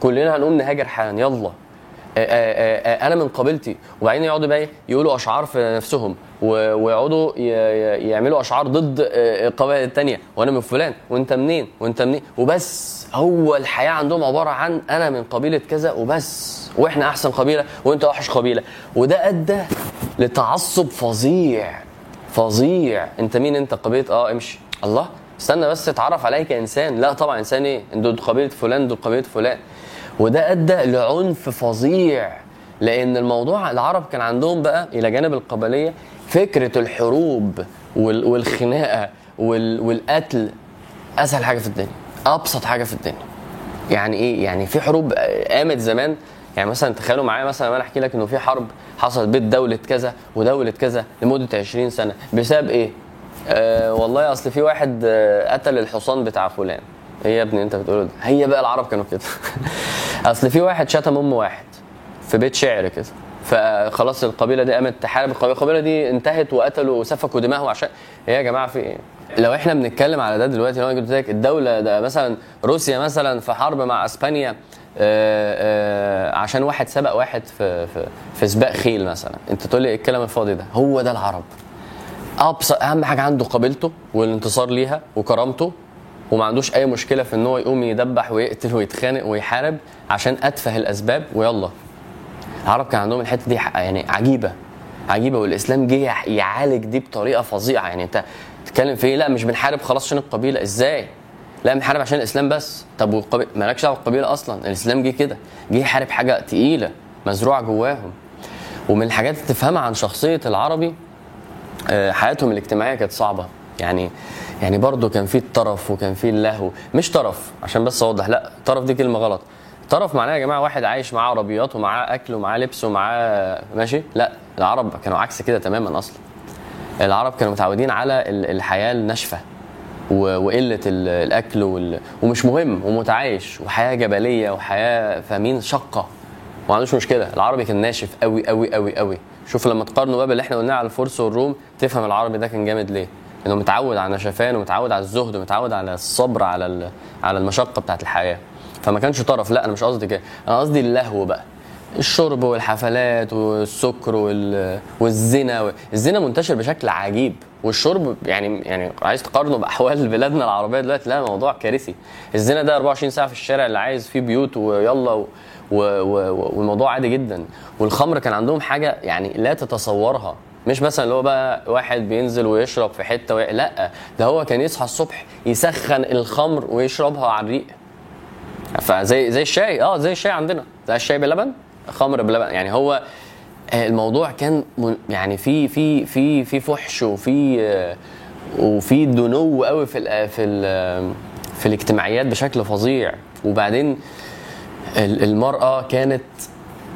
كلنا هنقوم نهاجر حالا يلا. آه، آه، آه، أنا من قبيلتي. وبعدين يقعدوا بقى إيه؟ يقولوا أشعار في نفسهم. ويقعدوا يعملوا أشعار ضد القبائل التانية. وأنا من فلان وأنت منين؟ وأنت منين؟ وبس. هو الحياة عندهم عبارة عن أنا من قبيلة كذا وبس وإحنا أحسن قبيلة وأنت اوحش قبيلة. وده أدى لتعصب فظيع فظيع. أنت مين؟ أنت قبيلة آه امشي. الله استنى بس أتعرف عليا كانسان لا طبعا إنسان إيه؟ دول قبيلة فلان دول قبيلة فلان. وده أدى لعنف فظيع لأن الموضوع العرب كان عندهم بقى إلى جانب القبلية فكرة الحروب وال- والخناقة وال- والقتل أسهل حاجة في الدنيا. أبسط حاجة في الدنيا. يعني إيه؟ يعني في حروب قامت زمان. يعني مثلا تخيلوا معايا مثلا أنا أحكي لك إنه في حرب حصلت بين دولة كذا ودولة كذا لمدة 20 سنة. بسبب إيه؟ آه والله أصل في واحد آه قتل الحصان بتاع فلان. إيه يا ابني أنت بتقوله ده؟ هي بقى العرب كانوا كده. أصل في واحد شتم أم واحد في بيت شعر كده. فخلاص القبيلة دي قامت تحارب. القبيلة دي انتهت وقتلوا وسفكوا دماءهم عشان إيه يا جماعة في إيه؟ لو إحنا بنتكلم على ده دلوقتي لو أنا قلت لك الدولة ده مثلا روسيا مثلا في حرب مع إسبانيا آه، آه، عشان واحد سبق واحد في في في سباق خيل مثلا. انت تقول لي إيه الكلام الفاضي ده؟ هو ده العرب. ابسط أهم حاجة عنده قبيلته والانتصار ليها وكرامته وما عندوش أي مشكلة في إن هو يقوم يدبح ويقتل ويتخانق ويحارب عشان أتفه الأسباب ويلا. العرب كان عندهم الحتة دي يعني عجيبة عجيبة والإسلام جه يعالج دي بطريقة فظيعة. يعني أنت تتكلم في إيه؟ لا مش بنحارب خلاص عشان القبيلة. إزاي؟ لا بنحارب عشان الإسلام بس. طب والقبيله مالكش دعوة بالقبيلة أصلا. الإسلام جه كده. جه يحارب حاجة تقيلة مزروعة جواهم. ومن الحاجات اللي تفهمها عن شخصية العربي آه، حياتهم الاجتماعية كانت صعبة. يعني يعني برضه كان في الطرف وكان في اللهو. مش طرف عشان بس أوضح. لا طرف دي كلمة غلط. طرف معناه يا جماعة واحد عايش معاه عربيات ومعاه أكل ومعاه لبس ومعاه ماشي؟ لا العرب كانوا عكس كده تماما أصلا. العرب كانوا متعودين على ال- الحياة الناشفة وقلة ال- الأكل وال... ومش مهم ومتعايش وحياة جبلية وحياة فاهمين شقه وما عندوش مشكلة. العربي كان ناشف قوي قوي قوي قوي شوف لما تقارنه بقى باللي إحنا قلناه على الفرس والروم تفهم العربي ده كان جامد ليه؟ إنه متعود على النشفان ومتعود على الزهد ومتعود على الصبر على على المشقة بتاعت الحياة. فما كانش طرف. لا أنا مش قصدي كده. أنا قصدي اللهو بقى. الشرب والحفلات والسكر وال... والزنا الزنا منتشر بشكل عجيب. والشرب يعني يعني عايز تقارنه بأحوال بلادنا العربية دلوقتي؟ لا موضوع كارثي. الزنا ده 24 ساعة في الشارع اللي عايز فيه بيوت ويلا و... و... و... والموضوع عادي جدا. والخمر كان عندهم حاجة يعني لا تتصورها. مش مثلا اللي هو بقى واحد بينزل ويشرب في حتة وي... لا ده هو كان يصحى الصبح يسخن الخمر ويشربها على الريق. فزي زي الشاي. آه زي الشاي عندنا. زي الشاي بلبن خمر بلبن. يعني هو آه، الموضوع كان يعني في في في في فحش وفي آه، وفي دنو قوي في ال في ال في الاجتماعيات بشكل فظيع. وبعدين ال- المرأة كانت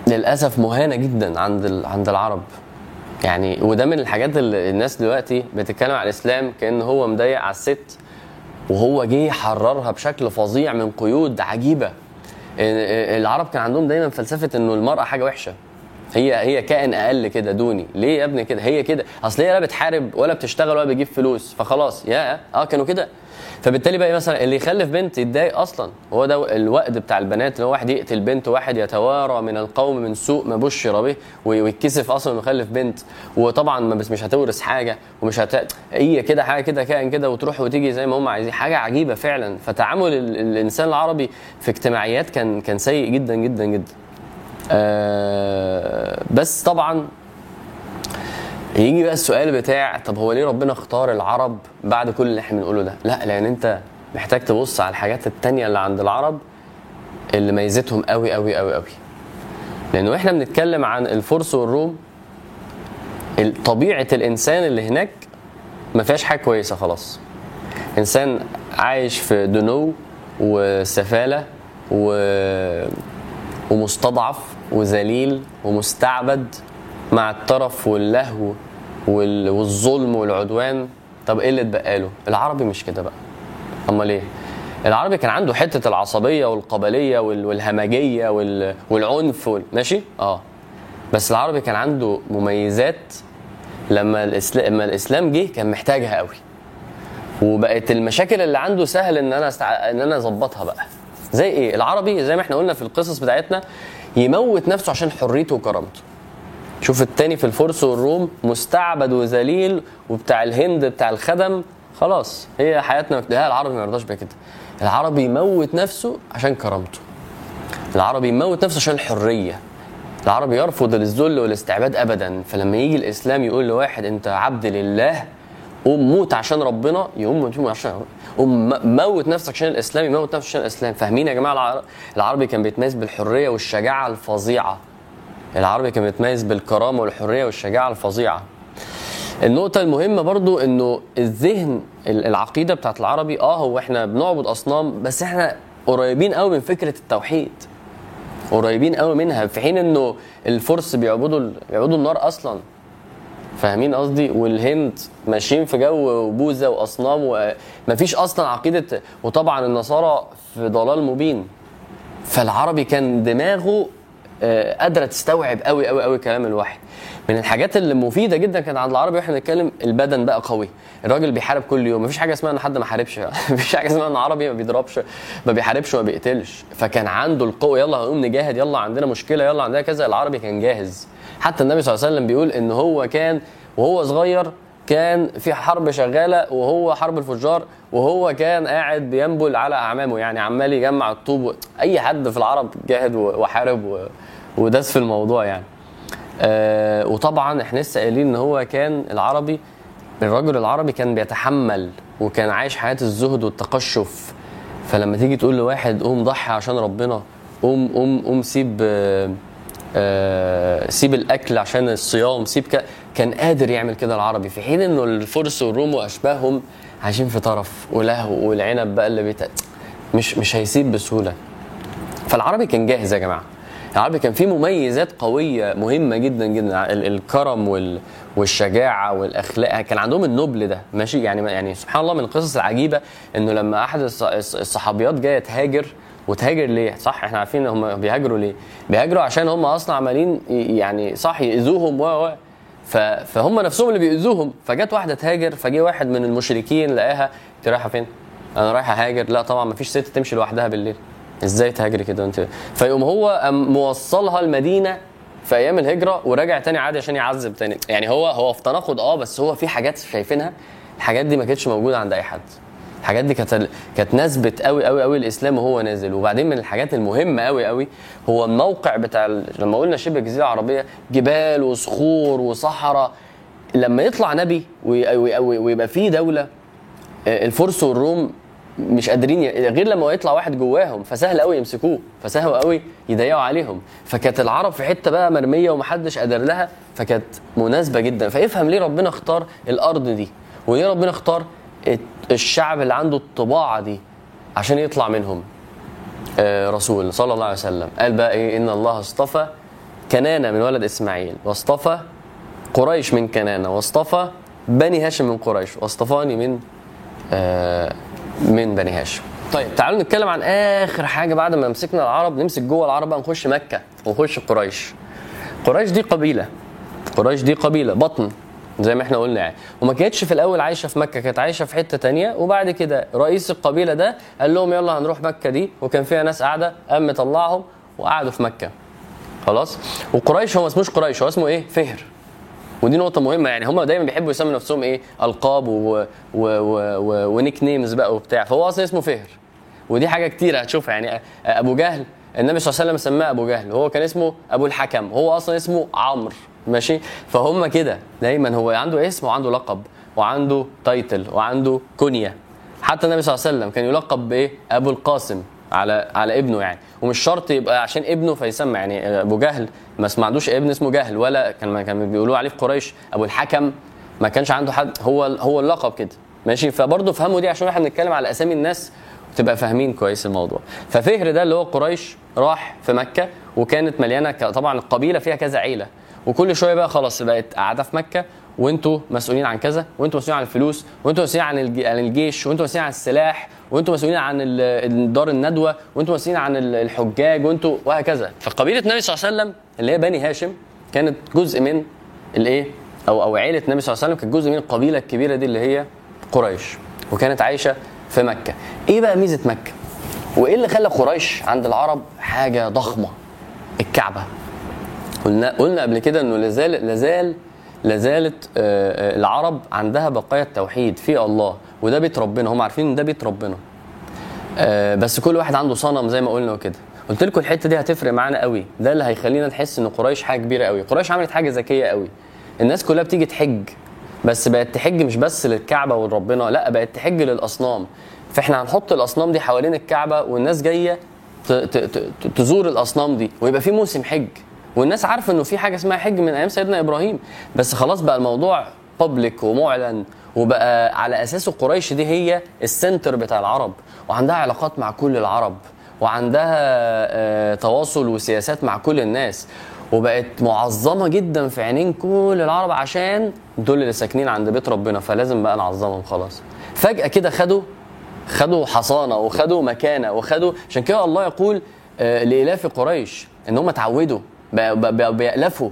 للأسف مهانة جدا عند عند العرب. يعني وده من الحاجات اللي الناس دلوقتي بتتكلم على الإسلام كأن هو مضيق على الست وهو جه يحررها بشكل فظيع من قيود عجيبة. العرب كان عندهم دايما فلسفة إنه المرأة حاجة وحشة. هي هي كائن أقل كده دوني. ليه يا ابني كده؟ هي كده. أصل هي لا بتحارب ولا بتشتغل ولا بتجيب فلوس فخلاص. يا آه كانوا كده. فبالتالي بقى إيه مثلا اللي يخلف بنت يتضايق أصلا. هو ده الوقت بتاع البنات اللي هو واحد يقتل بنت واحد يتوارى من القوم من سوء ما بشر به وي- ويتكسف أصلا إنه يخلف بنت. وطبعا بس مش هتورث حاجة ومش هت هي كده حاجة كده كائن كده وتروح وتيجي زي ما هم عايزين. حاجة عجيبة فعلا. فتعامل ال- الإنسان العربي في اجتماعيات كان كان سيء جدا جدا جدا. بس طبعا يجي بقى السؤال بتاع طب هو ليه ربنا اختار العرب بعد كل اللي إحنا بنقوله ده؟ لا لأن أنت محتاج تبص على الحاجات التانية اللي عند العرب اللي ميزتهم قوي قوي قوي قوي. لأنه إحنا بنتكلم عن الفرس والروم ال- طبيعة الإنسان اللي هناك ما فيهاش حاجة كويسة خلاص إنسان عايش في دنو وسفالة و... ومستضعف وذليل ومستعبد مع الطرف واللهو وال... والظلم والعدوان. طب إيه اللي اتبقى له؟ العربي مش كده بقى. أمال إيه؟ العربي كان عنده حتة العصبية والقبلية وال... والهمجية وال... والعنف وال... ماشي؟ آه. بس العربي كان عنده مميزات لما الاسلام لما الإسلام جه كان محتاجها قوي. وبقت المشاكل اللي عنده سهل إن أنا استع... إن أنا أظبطها بقى. زي إيه؟ العربي زي ما إحنا قلنا في القصص بتاعتنا يموت نفسه عشان حريته وكرامته. شوف التاني في الفرس والروم مستعبد وذليل وبتاع الهند بتاع الخدم. خلاص هي حياتنا لا العربي ما يرضاش بكده العربي يموت نفسه عشان كرامته. العربي يموت نفسه عشان الحريه العربي يرفض الذل والاستعباد ابدا. فلما يجي الإسلام يقول لواحد أنت عبد لله قوم موت عشان ربنا يقوم موت عشان قوم موت نفسك عشان الإسلام يموت نفسه عشان الإسلام. فاهمين يا جماعة؟ العر- العربي كان بيتميز بالحرية والشجاعة الفظيعة. العربي كان بيتميز بالكرامة والحرية والشجاعة الفظيعة. النقطة المهمة برضو إنه الذهن ال- العقيدة بتاعت العربي آه هو إحنا بنعبد أصنام بس إحنا قريبين قوي من فكرة التوحيد. قريبين قوي منها في حين إنه الفرس بيعبدوا بيعبدوا النار أصلا. فاهمين قصدي؟ والهند ماشيين في جو بوذا وأصنام ومفيش أصلا عقيده وطبعا النصارى في ضلال مبين. فالعربي كان دماغه آه، قادرة تستوعب قوي قوي قوي كلام الوحي. من الحاجات اللي مفيدة جدا كانت عند العربي وإحنا بنتكلم البدن بقى قوي. الراجل بيحارب كل يوم. مفيش حاجة اسمها إن حد ما حاربش. مفيش حاجة اسمها إن عربي ما بيضربش ما بيحاربش وما بيقتلش. فكان عنده القوة يلا هنقوم نجاهد يلا عندنا مشكلة يلا عندنا كذا. العربي كان جاهز. حتى النبي صلى الله عليه وسلم بيقول إن هو كان وهو صغير كان في حرب شغالة وهو حرب الفجار وهو كان قاعد بينبل على أعمامه. يعني عمال يجمع الطوب أي حد في العرب جاهد وحارب وداس في الموضوع يعني. آه وطبعا إحنا لسه قايلين إن هو كان العربي الرجل العربي كان بيتحمل وكان عايش حياة الزهد والتقشف. فلما تيجي تقول لواحد قوم ضحي عشان ربنا قوم قوم قوم سيب آه آه سيب الأكل عشان الصيام سيب. كان قادر يعمل كده العربي. في حين إنه الفرس والروم وأشباههم عايشين في طرف ولهو والعنب بقى اللي بيت... مش مش هيسيب بسهولة. فالعربي كان جاهز يا جماعة. العربي كان فيه مميزات قوية مهمة جدا جدا. ال- الكرم وال والشجاعة والأخلاق. كان عندهم النبل ده ماشي؟ يعني يعني سبحان الله من القصص العجيبة إنه لما أحد الص- الص- الصحابيات جاية تهاجر وتهاجر ليه؟ صح إحنا عارفين هم بيهاجروا ليه؟ بيهاجروا عشان هم أصلا عمالين يعني صح يأذوهم و فهم نفسهم اللي بيأذوهم فجت واحدة تهاجر فجه واحد من المشركين لقاها أنت رايحة فين؟ أنا رايحة هاجر لا طبعا ما فيش ست تمشي لوحدها بالليل إزاي تهاجري كده انت فيقوم هو موصلها المدينة في أيام الهجرة وراجع تاني عادي عشان يعذب تاني يعني هو هو في تناقض آه بس هو في حاجات شايفينها الحاجات دي ما كانتش موجودة عند أي حد الحاجات دي كانت كانت نسبت قوي قوي قوي الإسلام وهو نازل. وبعدين من الحاجات المهمة قوي قوي هو الموقع بتاع لما قلنا شبه الجزيرة العربية جبال وصخور وصحراء. لما يطلع نبي وي- وي- وي- ويبقى فيه دولة آه، الفرس والروم مش قادرين ي... غير لما يطلع واحد جواهم فسهل قوي يمسكوه فسهل قوي يضيقوا عليهم. فكانت العرب في حتة بقى مرمية ومحدش قادر لها فكانت مناسبة جدا. فافهم ليه ربنا اختار الأرض دي؟ وليه ربنا اختار الشعب اللي عنده الطباعة دي عشان يطلع منهم. آه، رسول صلى الله عليه وسلم. قال بقى إيه؟ إن الله اصطفى كنانة من ولد إسماعيل واصطفى قريش من كنانة واصطفى بني هاشم من قريش واصطفاني من آه، من بني هاشم. طيب تعالوا نتكلم عن آخر حاجة بعد ما مسكنا العرب نمسك جوه العرب بقى نخش مكة ونخش قريش. قريش دي قبيلة. قريش دي قبيلة بطن. زي ما إحنا قلنا يعني. وما كانتش في الأول عايشة في مكة كانت عايشة في حتة تانية. وبعد كده رئيس القبيلة ده قال لهم يلا هنروح مكة دي. وكان فيها ناس قاعدة قام مطلعهم وقعدوا في مكة. خلاص؟ وقريش هو ما اسموش قريش هو اسمه إيه؟ فهر. ودي نقطة مهمة يعني. هم دايما بيحبوا يسموا نفسهم إيه؟ ألقاب و... و... و... و nicknames بقى وبتاع. فهو أصلا اسمه فهر. ودي حاجة كتير هتشوفها يعني. أبو جهل النبي صلى الله عليه وسلم سماه أبو جهل. وهو كان اسمه أبو الحكم. هو أصلا اسمه عمرو. ماشي؟ فهم كده. دايما هو عنده اسم وعنده لقب وعنده title وعنده كنية. حتى النبي صلى الله عليه وسلم كان يلقب بإيه؟ أبو القاسم على على ابنه يعني. ومش شرط يبقى عشان ابنه فيسمى يعني أبو جهل ما عندوش ابن اسمه جهل ولا كان كان بيقولوا عليه في قريش. أبو الحكم ما كانش عنده حد. هو هو اللقب كده. ماشي؟ فبرضه فهموا دي عشان إحنا بنتكلم على أسامي الناس تبقى فاهمين كويس الموضوع. ففهر ده اللي هو قريش راح في مكة وكانت مليانة طبعا القبيله فيها كذا عيلة. وكل شوية بقى خلاص بقت قاعدة في مكة وانتوا مسؤولين عن كذا وانتوا مسؤولين عن الفلوس وانتوا مسؤولين عن الج- عن الجيش وانتوا مسؤولين عن السلاح وانتوا مسؤولين عن دار الندوة وانتوا مسؤولين عن ال- الحجاج وانتوا وهكذا. فقبيلة النبي صلى الله عليه وسلم اللي هي بني هاشم كانت جزء من الإيه؟ أو أو عيلة النبي صلى الله عليه وسلم كانت جزء من القبيلة الكبيرة دي اللي هي قريش وكانت عايشة في مكة. إيه بقى ميزة مكة؟ وإيه اللي خلى قريش عند العرب حاجة ضخمة؟ الكعبة. قلنا قلنا قبل كده إنه لازال لازال لازالت آه، آه، العرب عندها بقايا التوحيد في الله وده بيت ربنا هم عارفين إن ده بيت ربنا. آه، بس كل واحد عنده صنم زي ما قلنا وكده. قلت لكم الحتة دي هتفرق معانا قوي. ده اللي هيخلينا نحس إن قريش حاجة كبيرة قوي. قريش عملت حاجة ذكية قوي. الناس كلها بتيجي تحج بس بقت تحج مش بس للكعبة ولربنا لا بقت تحج للأصنام. فإحنا هنحط الأصنام دي حوالين الكعبة والناس جاية تزور الأصنام دي ويبقى في موسم حج. والناس عارفة إنه في حاجة اسمها حج من أيام سيدنا إبراهيم. بس خلاص بقى الموضوع بابليك ومعلن وبقى على اساسه قريش دي هي السنتر بتاع العرب وعندها علاقات مع كل العرب وعندها آه، تواصل وسياسات مع كل الناس. وبقت معظمة جدا في عينين كل العرب عشان دول اللي ساكنين عند بيت ربنا. فلازم بقى نعظمهم خلاص. فجأة كده خدوا خدوا حصانة وخدوا مكانة وخدوا عشان كده الله يقول آه، لإلاف قريش إن هم اتعودوا بقوا- بقوا بيألفوا.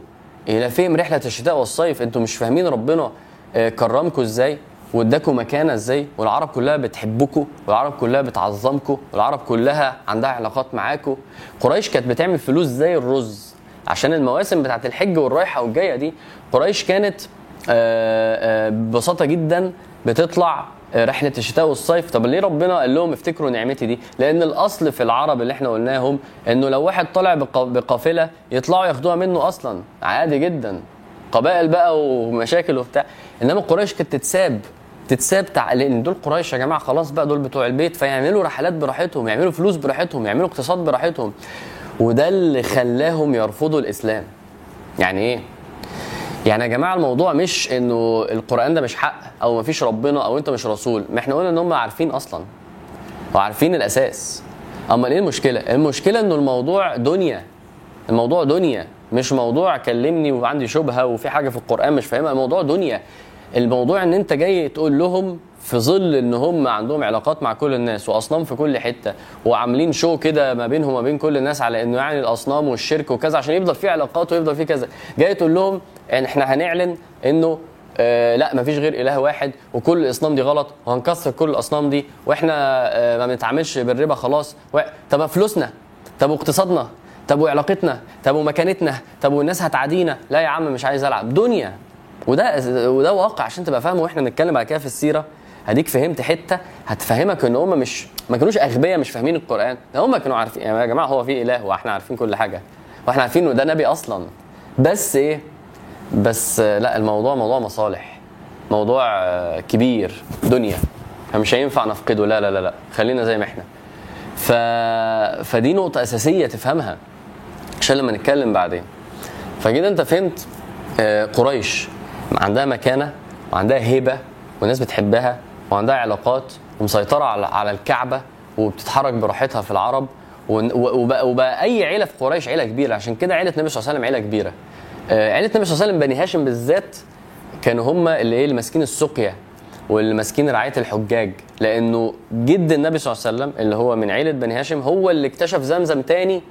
الافهم رحلة الشتاء والصيف. أنتوا مش فاهمين ربنا آه، كرمكم إزاي واداكم مكانة إزاي والعرب كلها بتحبكم والعرب كلها بتعظمكم والعرب كلها عندها علاقات معاكم قريش كانت بتعمل فلوس زي الرز. عشان المواسم بتاعت الحج والرايحة والجاية دي قريش كانت آه، آه، ببساطة جدا بتطلع رحلة الشتاء والصيف. طب ليه ربنا قال لهم افتكروا نعمتي دي؟ لأن الأصل في العرب اللي إحنا قلناهم إنه لو واحد طالع بق- بقافلة يطلعوا ياخدوها منه أصلا. عادي جدا. قبائل بقى ومشاكل وبتاع. إنما قريش كانت تتساب. تتساب تع... لأن دول قريش يا جماعة خلاص بقى دول بتوع البيت فيعملوا رحلات براحتهم يعملوا فلوس براحتهم يعملوا اقتصاد براحتهم. وده اللي خلاهم يرفضوا الإسلام. يعني إيه؟ يعني يا جماعة الموضوع مش إنه القرآن ده مش حق أو مفيش ربنا أو أنت مش رسول ما إحنا قلنا إن هم عارفين أصلا وعارفين الأساس. اما إيه المشكلة؟ المشكلة إنه الموضوع دنيا الموضوع دنيا مش موضوع كلمني وعندي شبهة وفي حاجة في القرآن مش فاهمها الموضوع دنيا. الموضوع إن أنت جاي تقول لهم في ظل إن هم عندهم علاقات مع كل الناس وأصنام في كل حتة وعاملين شو كده ما بينهم وما بين كل الناس على إنه يعني الأصنام والشرك وكذا عشان يفضل في علاقات ويفضل في كذا جاي تقول لهم إن إحنا هنعلن إنه آه لا مفيش غير إله واحد وكل الأصنام دي غلط وهنكسر كل الأصنام دي وإحنا آه ما بنتعاملش بالربا خلاص. و... طب فلوسنا؟ طب واقتصادنا طب وعلاقتنا؟ طب ومكانتنا؟ طب والناس هتعادينا؟ لا يا عم مش عايز ألعب. دنيا. وده وده واقع عشان تبقى فاهم وإحنا بنتكلم بعد كده في السيرة. هديك فهمت حتة هتفهمك إن هم مش ما كانوش أغبياء مش فاهمين القرآن. ده هم كانوا عارفين يعني يا جماعة هو في إله وإحنا عارفين كل حاجة. وإحنا عارفين إنه ده نبي أصلا. بس إيه؟ بس لا الموضوع موضوع مصالح. موضوع آه، كبير. دنيا. فمش هينفع نفقده. لا لا لا لا. خلينا زي ما إحنا. ف... فدي نقطة أساسية تفهمها. عشان لما نتكلم بعدين. فكده أنت فهمت آه، قريش عندها مكانة وعندها هيبة والناس بتحبها وعندها علاقات ومسيطرة على الكعبة وبتتحرك براحتها في العرب. وبقى, وبقى أي عيلة في قريش عيلة كبيرة. عشان كده عيلة النبي صلى الله عليه وسلم عيلة كبيرة. آه، عيلة النبي صلى الله عليه وسلم بني هاشم بالذات كانوا هم اللي إيه اللي ماسكين السقيا واللي ماسكين رعاية الحجاج. لأنه جد النبي صلى الله عليه وسلم اللي هو من عيلة بني هاشم هو اللي اكتشف زمزم تاني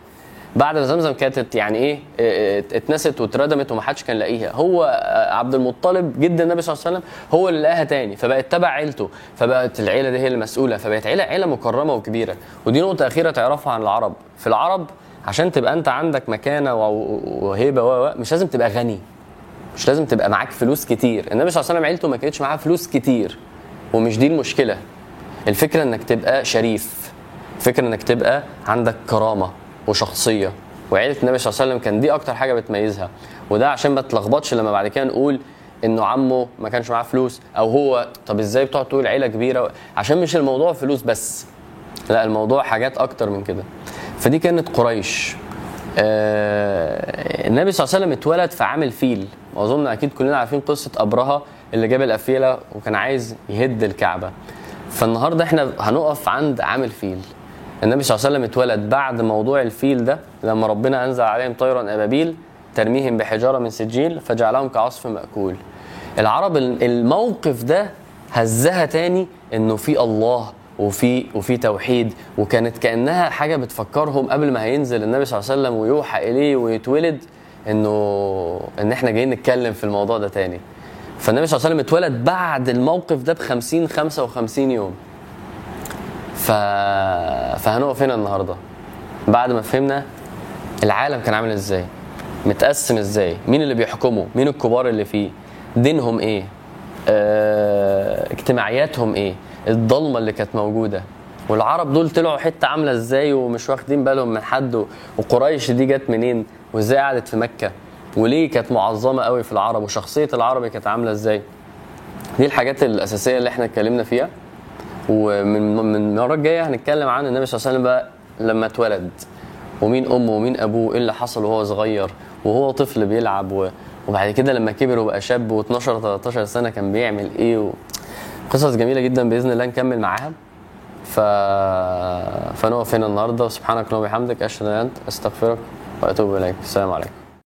بعد ما زمزم كانت يعني إيه آه، آه، اتنست واتردمت ومحدش كان لاقيها. هو عبد المطلب جد النبي صلى الله عليه وسلم هو اللي لقاها تاني. فبقت تبع عيلته. فبقت العيلة دي هي المسؤوله فبقت عيلة عيلة مكرمة وكبيرة. ودي نقطة أخيرة تعرفها عن العرب. في العرب عشان تبقى انت عندك مكانة وهيبة و- مش لازم تبقى غني. مش لازم تبقى معاك فلوس كتير. النبي صلى الله عليه وسلم عيلته ما كانتش معاها فلوس كتير. ومش دي المشكلة. الفكرة انك تبقى شريف. الفكرة انك تبقى عندك كرامة وشخصية. وعيلة النبي صلى الله عليه وسلم كان دي أكتر حاجة بتميزها. وده عشان ما تلخبطش لما بعد كده نقول إنه عمه ما كانش معاه فلوس. أو هو طب إزاي بتقعد تقول عيلة كبيرة؟ عشان مش الموضوع فلوس بس. لا الموضوع حاجات أكتر من كده. فدي كانت قريش. آه النبي صلى الله عليه وسلم اتولد في عام الفيل واظن أكيد كلنا عارفين قصة أبرهة اللي جاب الأفيلة وكان عايز يهد الكعبة. فالنهاردة إحنا هنقف عند عام الفيل النبي صلى الله عليه وسلم اتولد بعد موضوع الفيل ده لما ربنا أنزل عليهم طيرا ابابيل ترميهم بحجارة من سجيل فجعلهم كعصف مأكول. العرب الموقف ده هزها تاني إنه في الله وفي وفي توحيد وكانت كأنها حاجة بتفكرهم قبل ما هينزل النبي صلى الله عليه وسلم ويوحى إليه ويتولد إنه إن إحنا جايين نتكلم في الموضوع ده تاني. فالنبي صلى الله عليه وسلم اتولد بعد الموقف ده ب 50 55 يوم. ف... فهنقف هنا النهارده. بعد ما فهمنا العالم كان عامل إزاي متقسم إزاي مين اللي بيحكمه مين الكبار اللي فيه دينهم إيه آه... اجتماعياتهم إيه الضلمة اللي كانت موجودة. والعرب دول طلعوا حتة عاملة إزاي ومش واخدين بالهم من حد وقريش دي جت منين؟ وإزاي قعدت في مكة؟ وليه كانت معظمة قوي في العرب؟ وشخصية العربي كانت عاملة إزاي؟ دي الحاجات الأساسية اللي إحنا اتكلمنا فيها. ومن من المرة الجاية هنتكلم عن النبي صلى الله عليه وسلم بقى لما اتولد. ومين أمه ومين أبوه؟ إيه اللي حصل وهو صغير؟ وهو طفل بيلعب. وبعد كده لما كبر وبقى شاب و12 13 سنة كان بيعمل إيه؟ و... قصص جميلة جدا بإذن الله نكمل معاها. ف... فنقف هنا النهارده. وسبحانك اللهم وبحمدك أشهد أن أنت أستغفرك وأتوب إليك. السلام عليكم.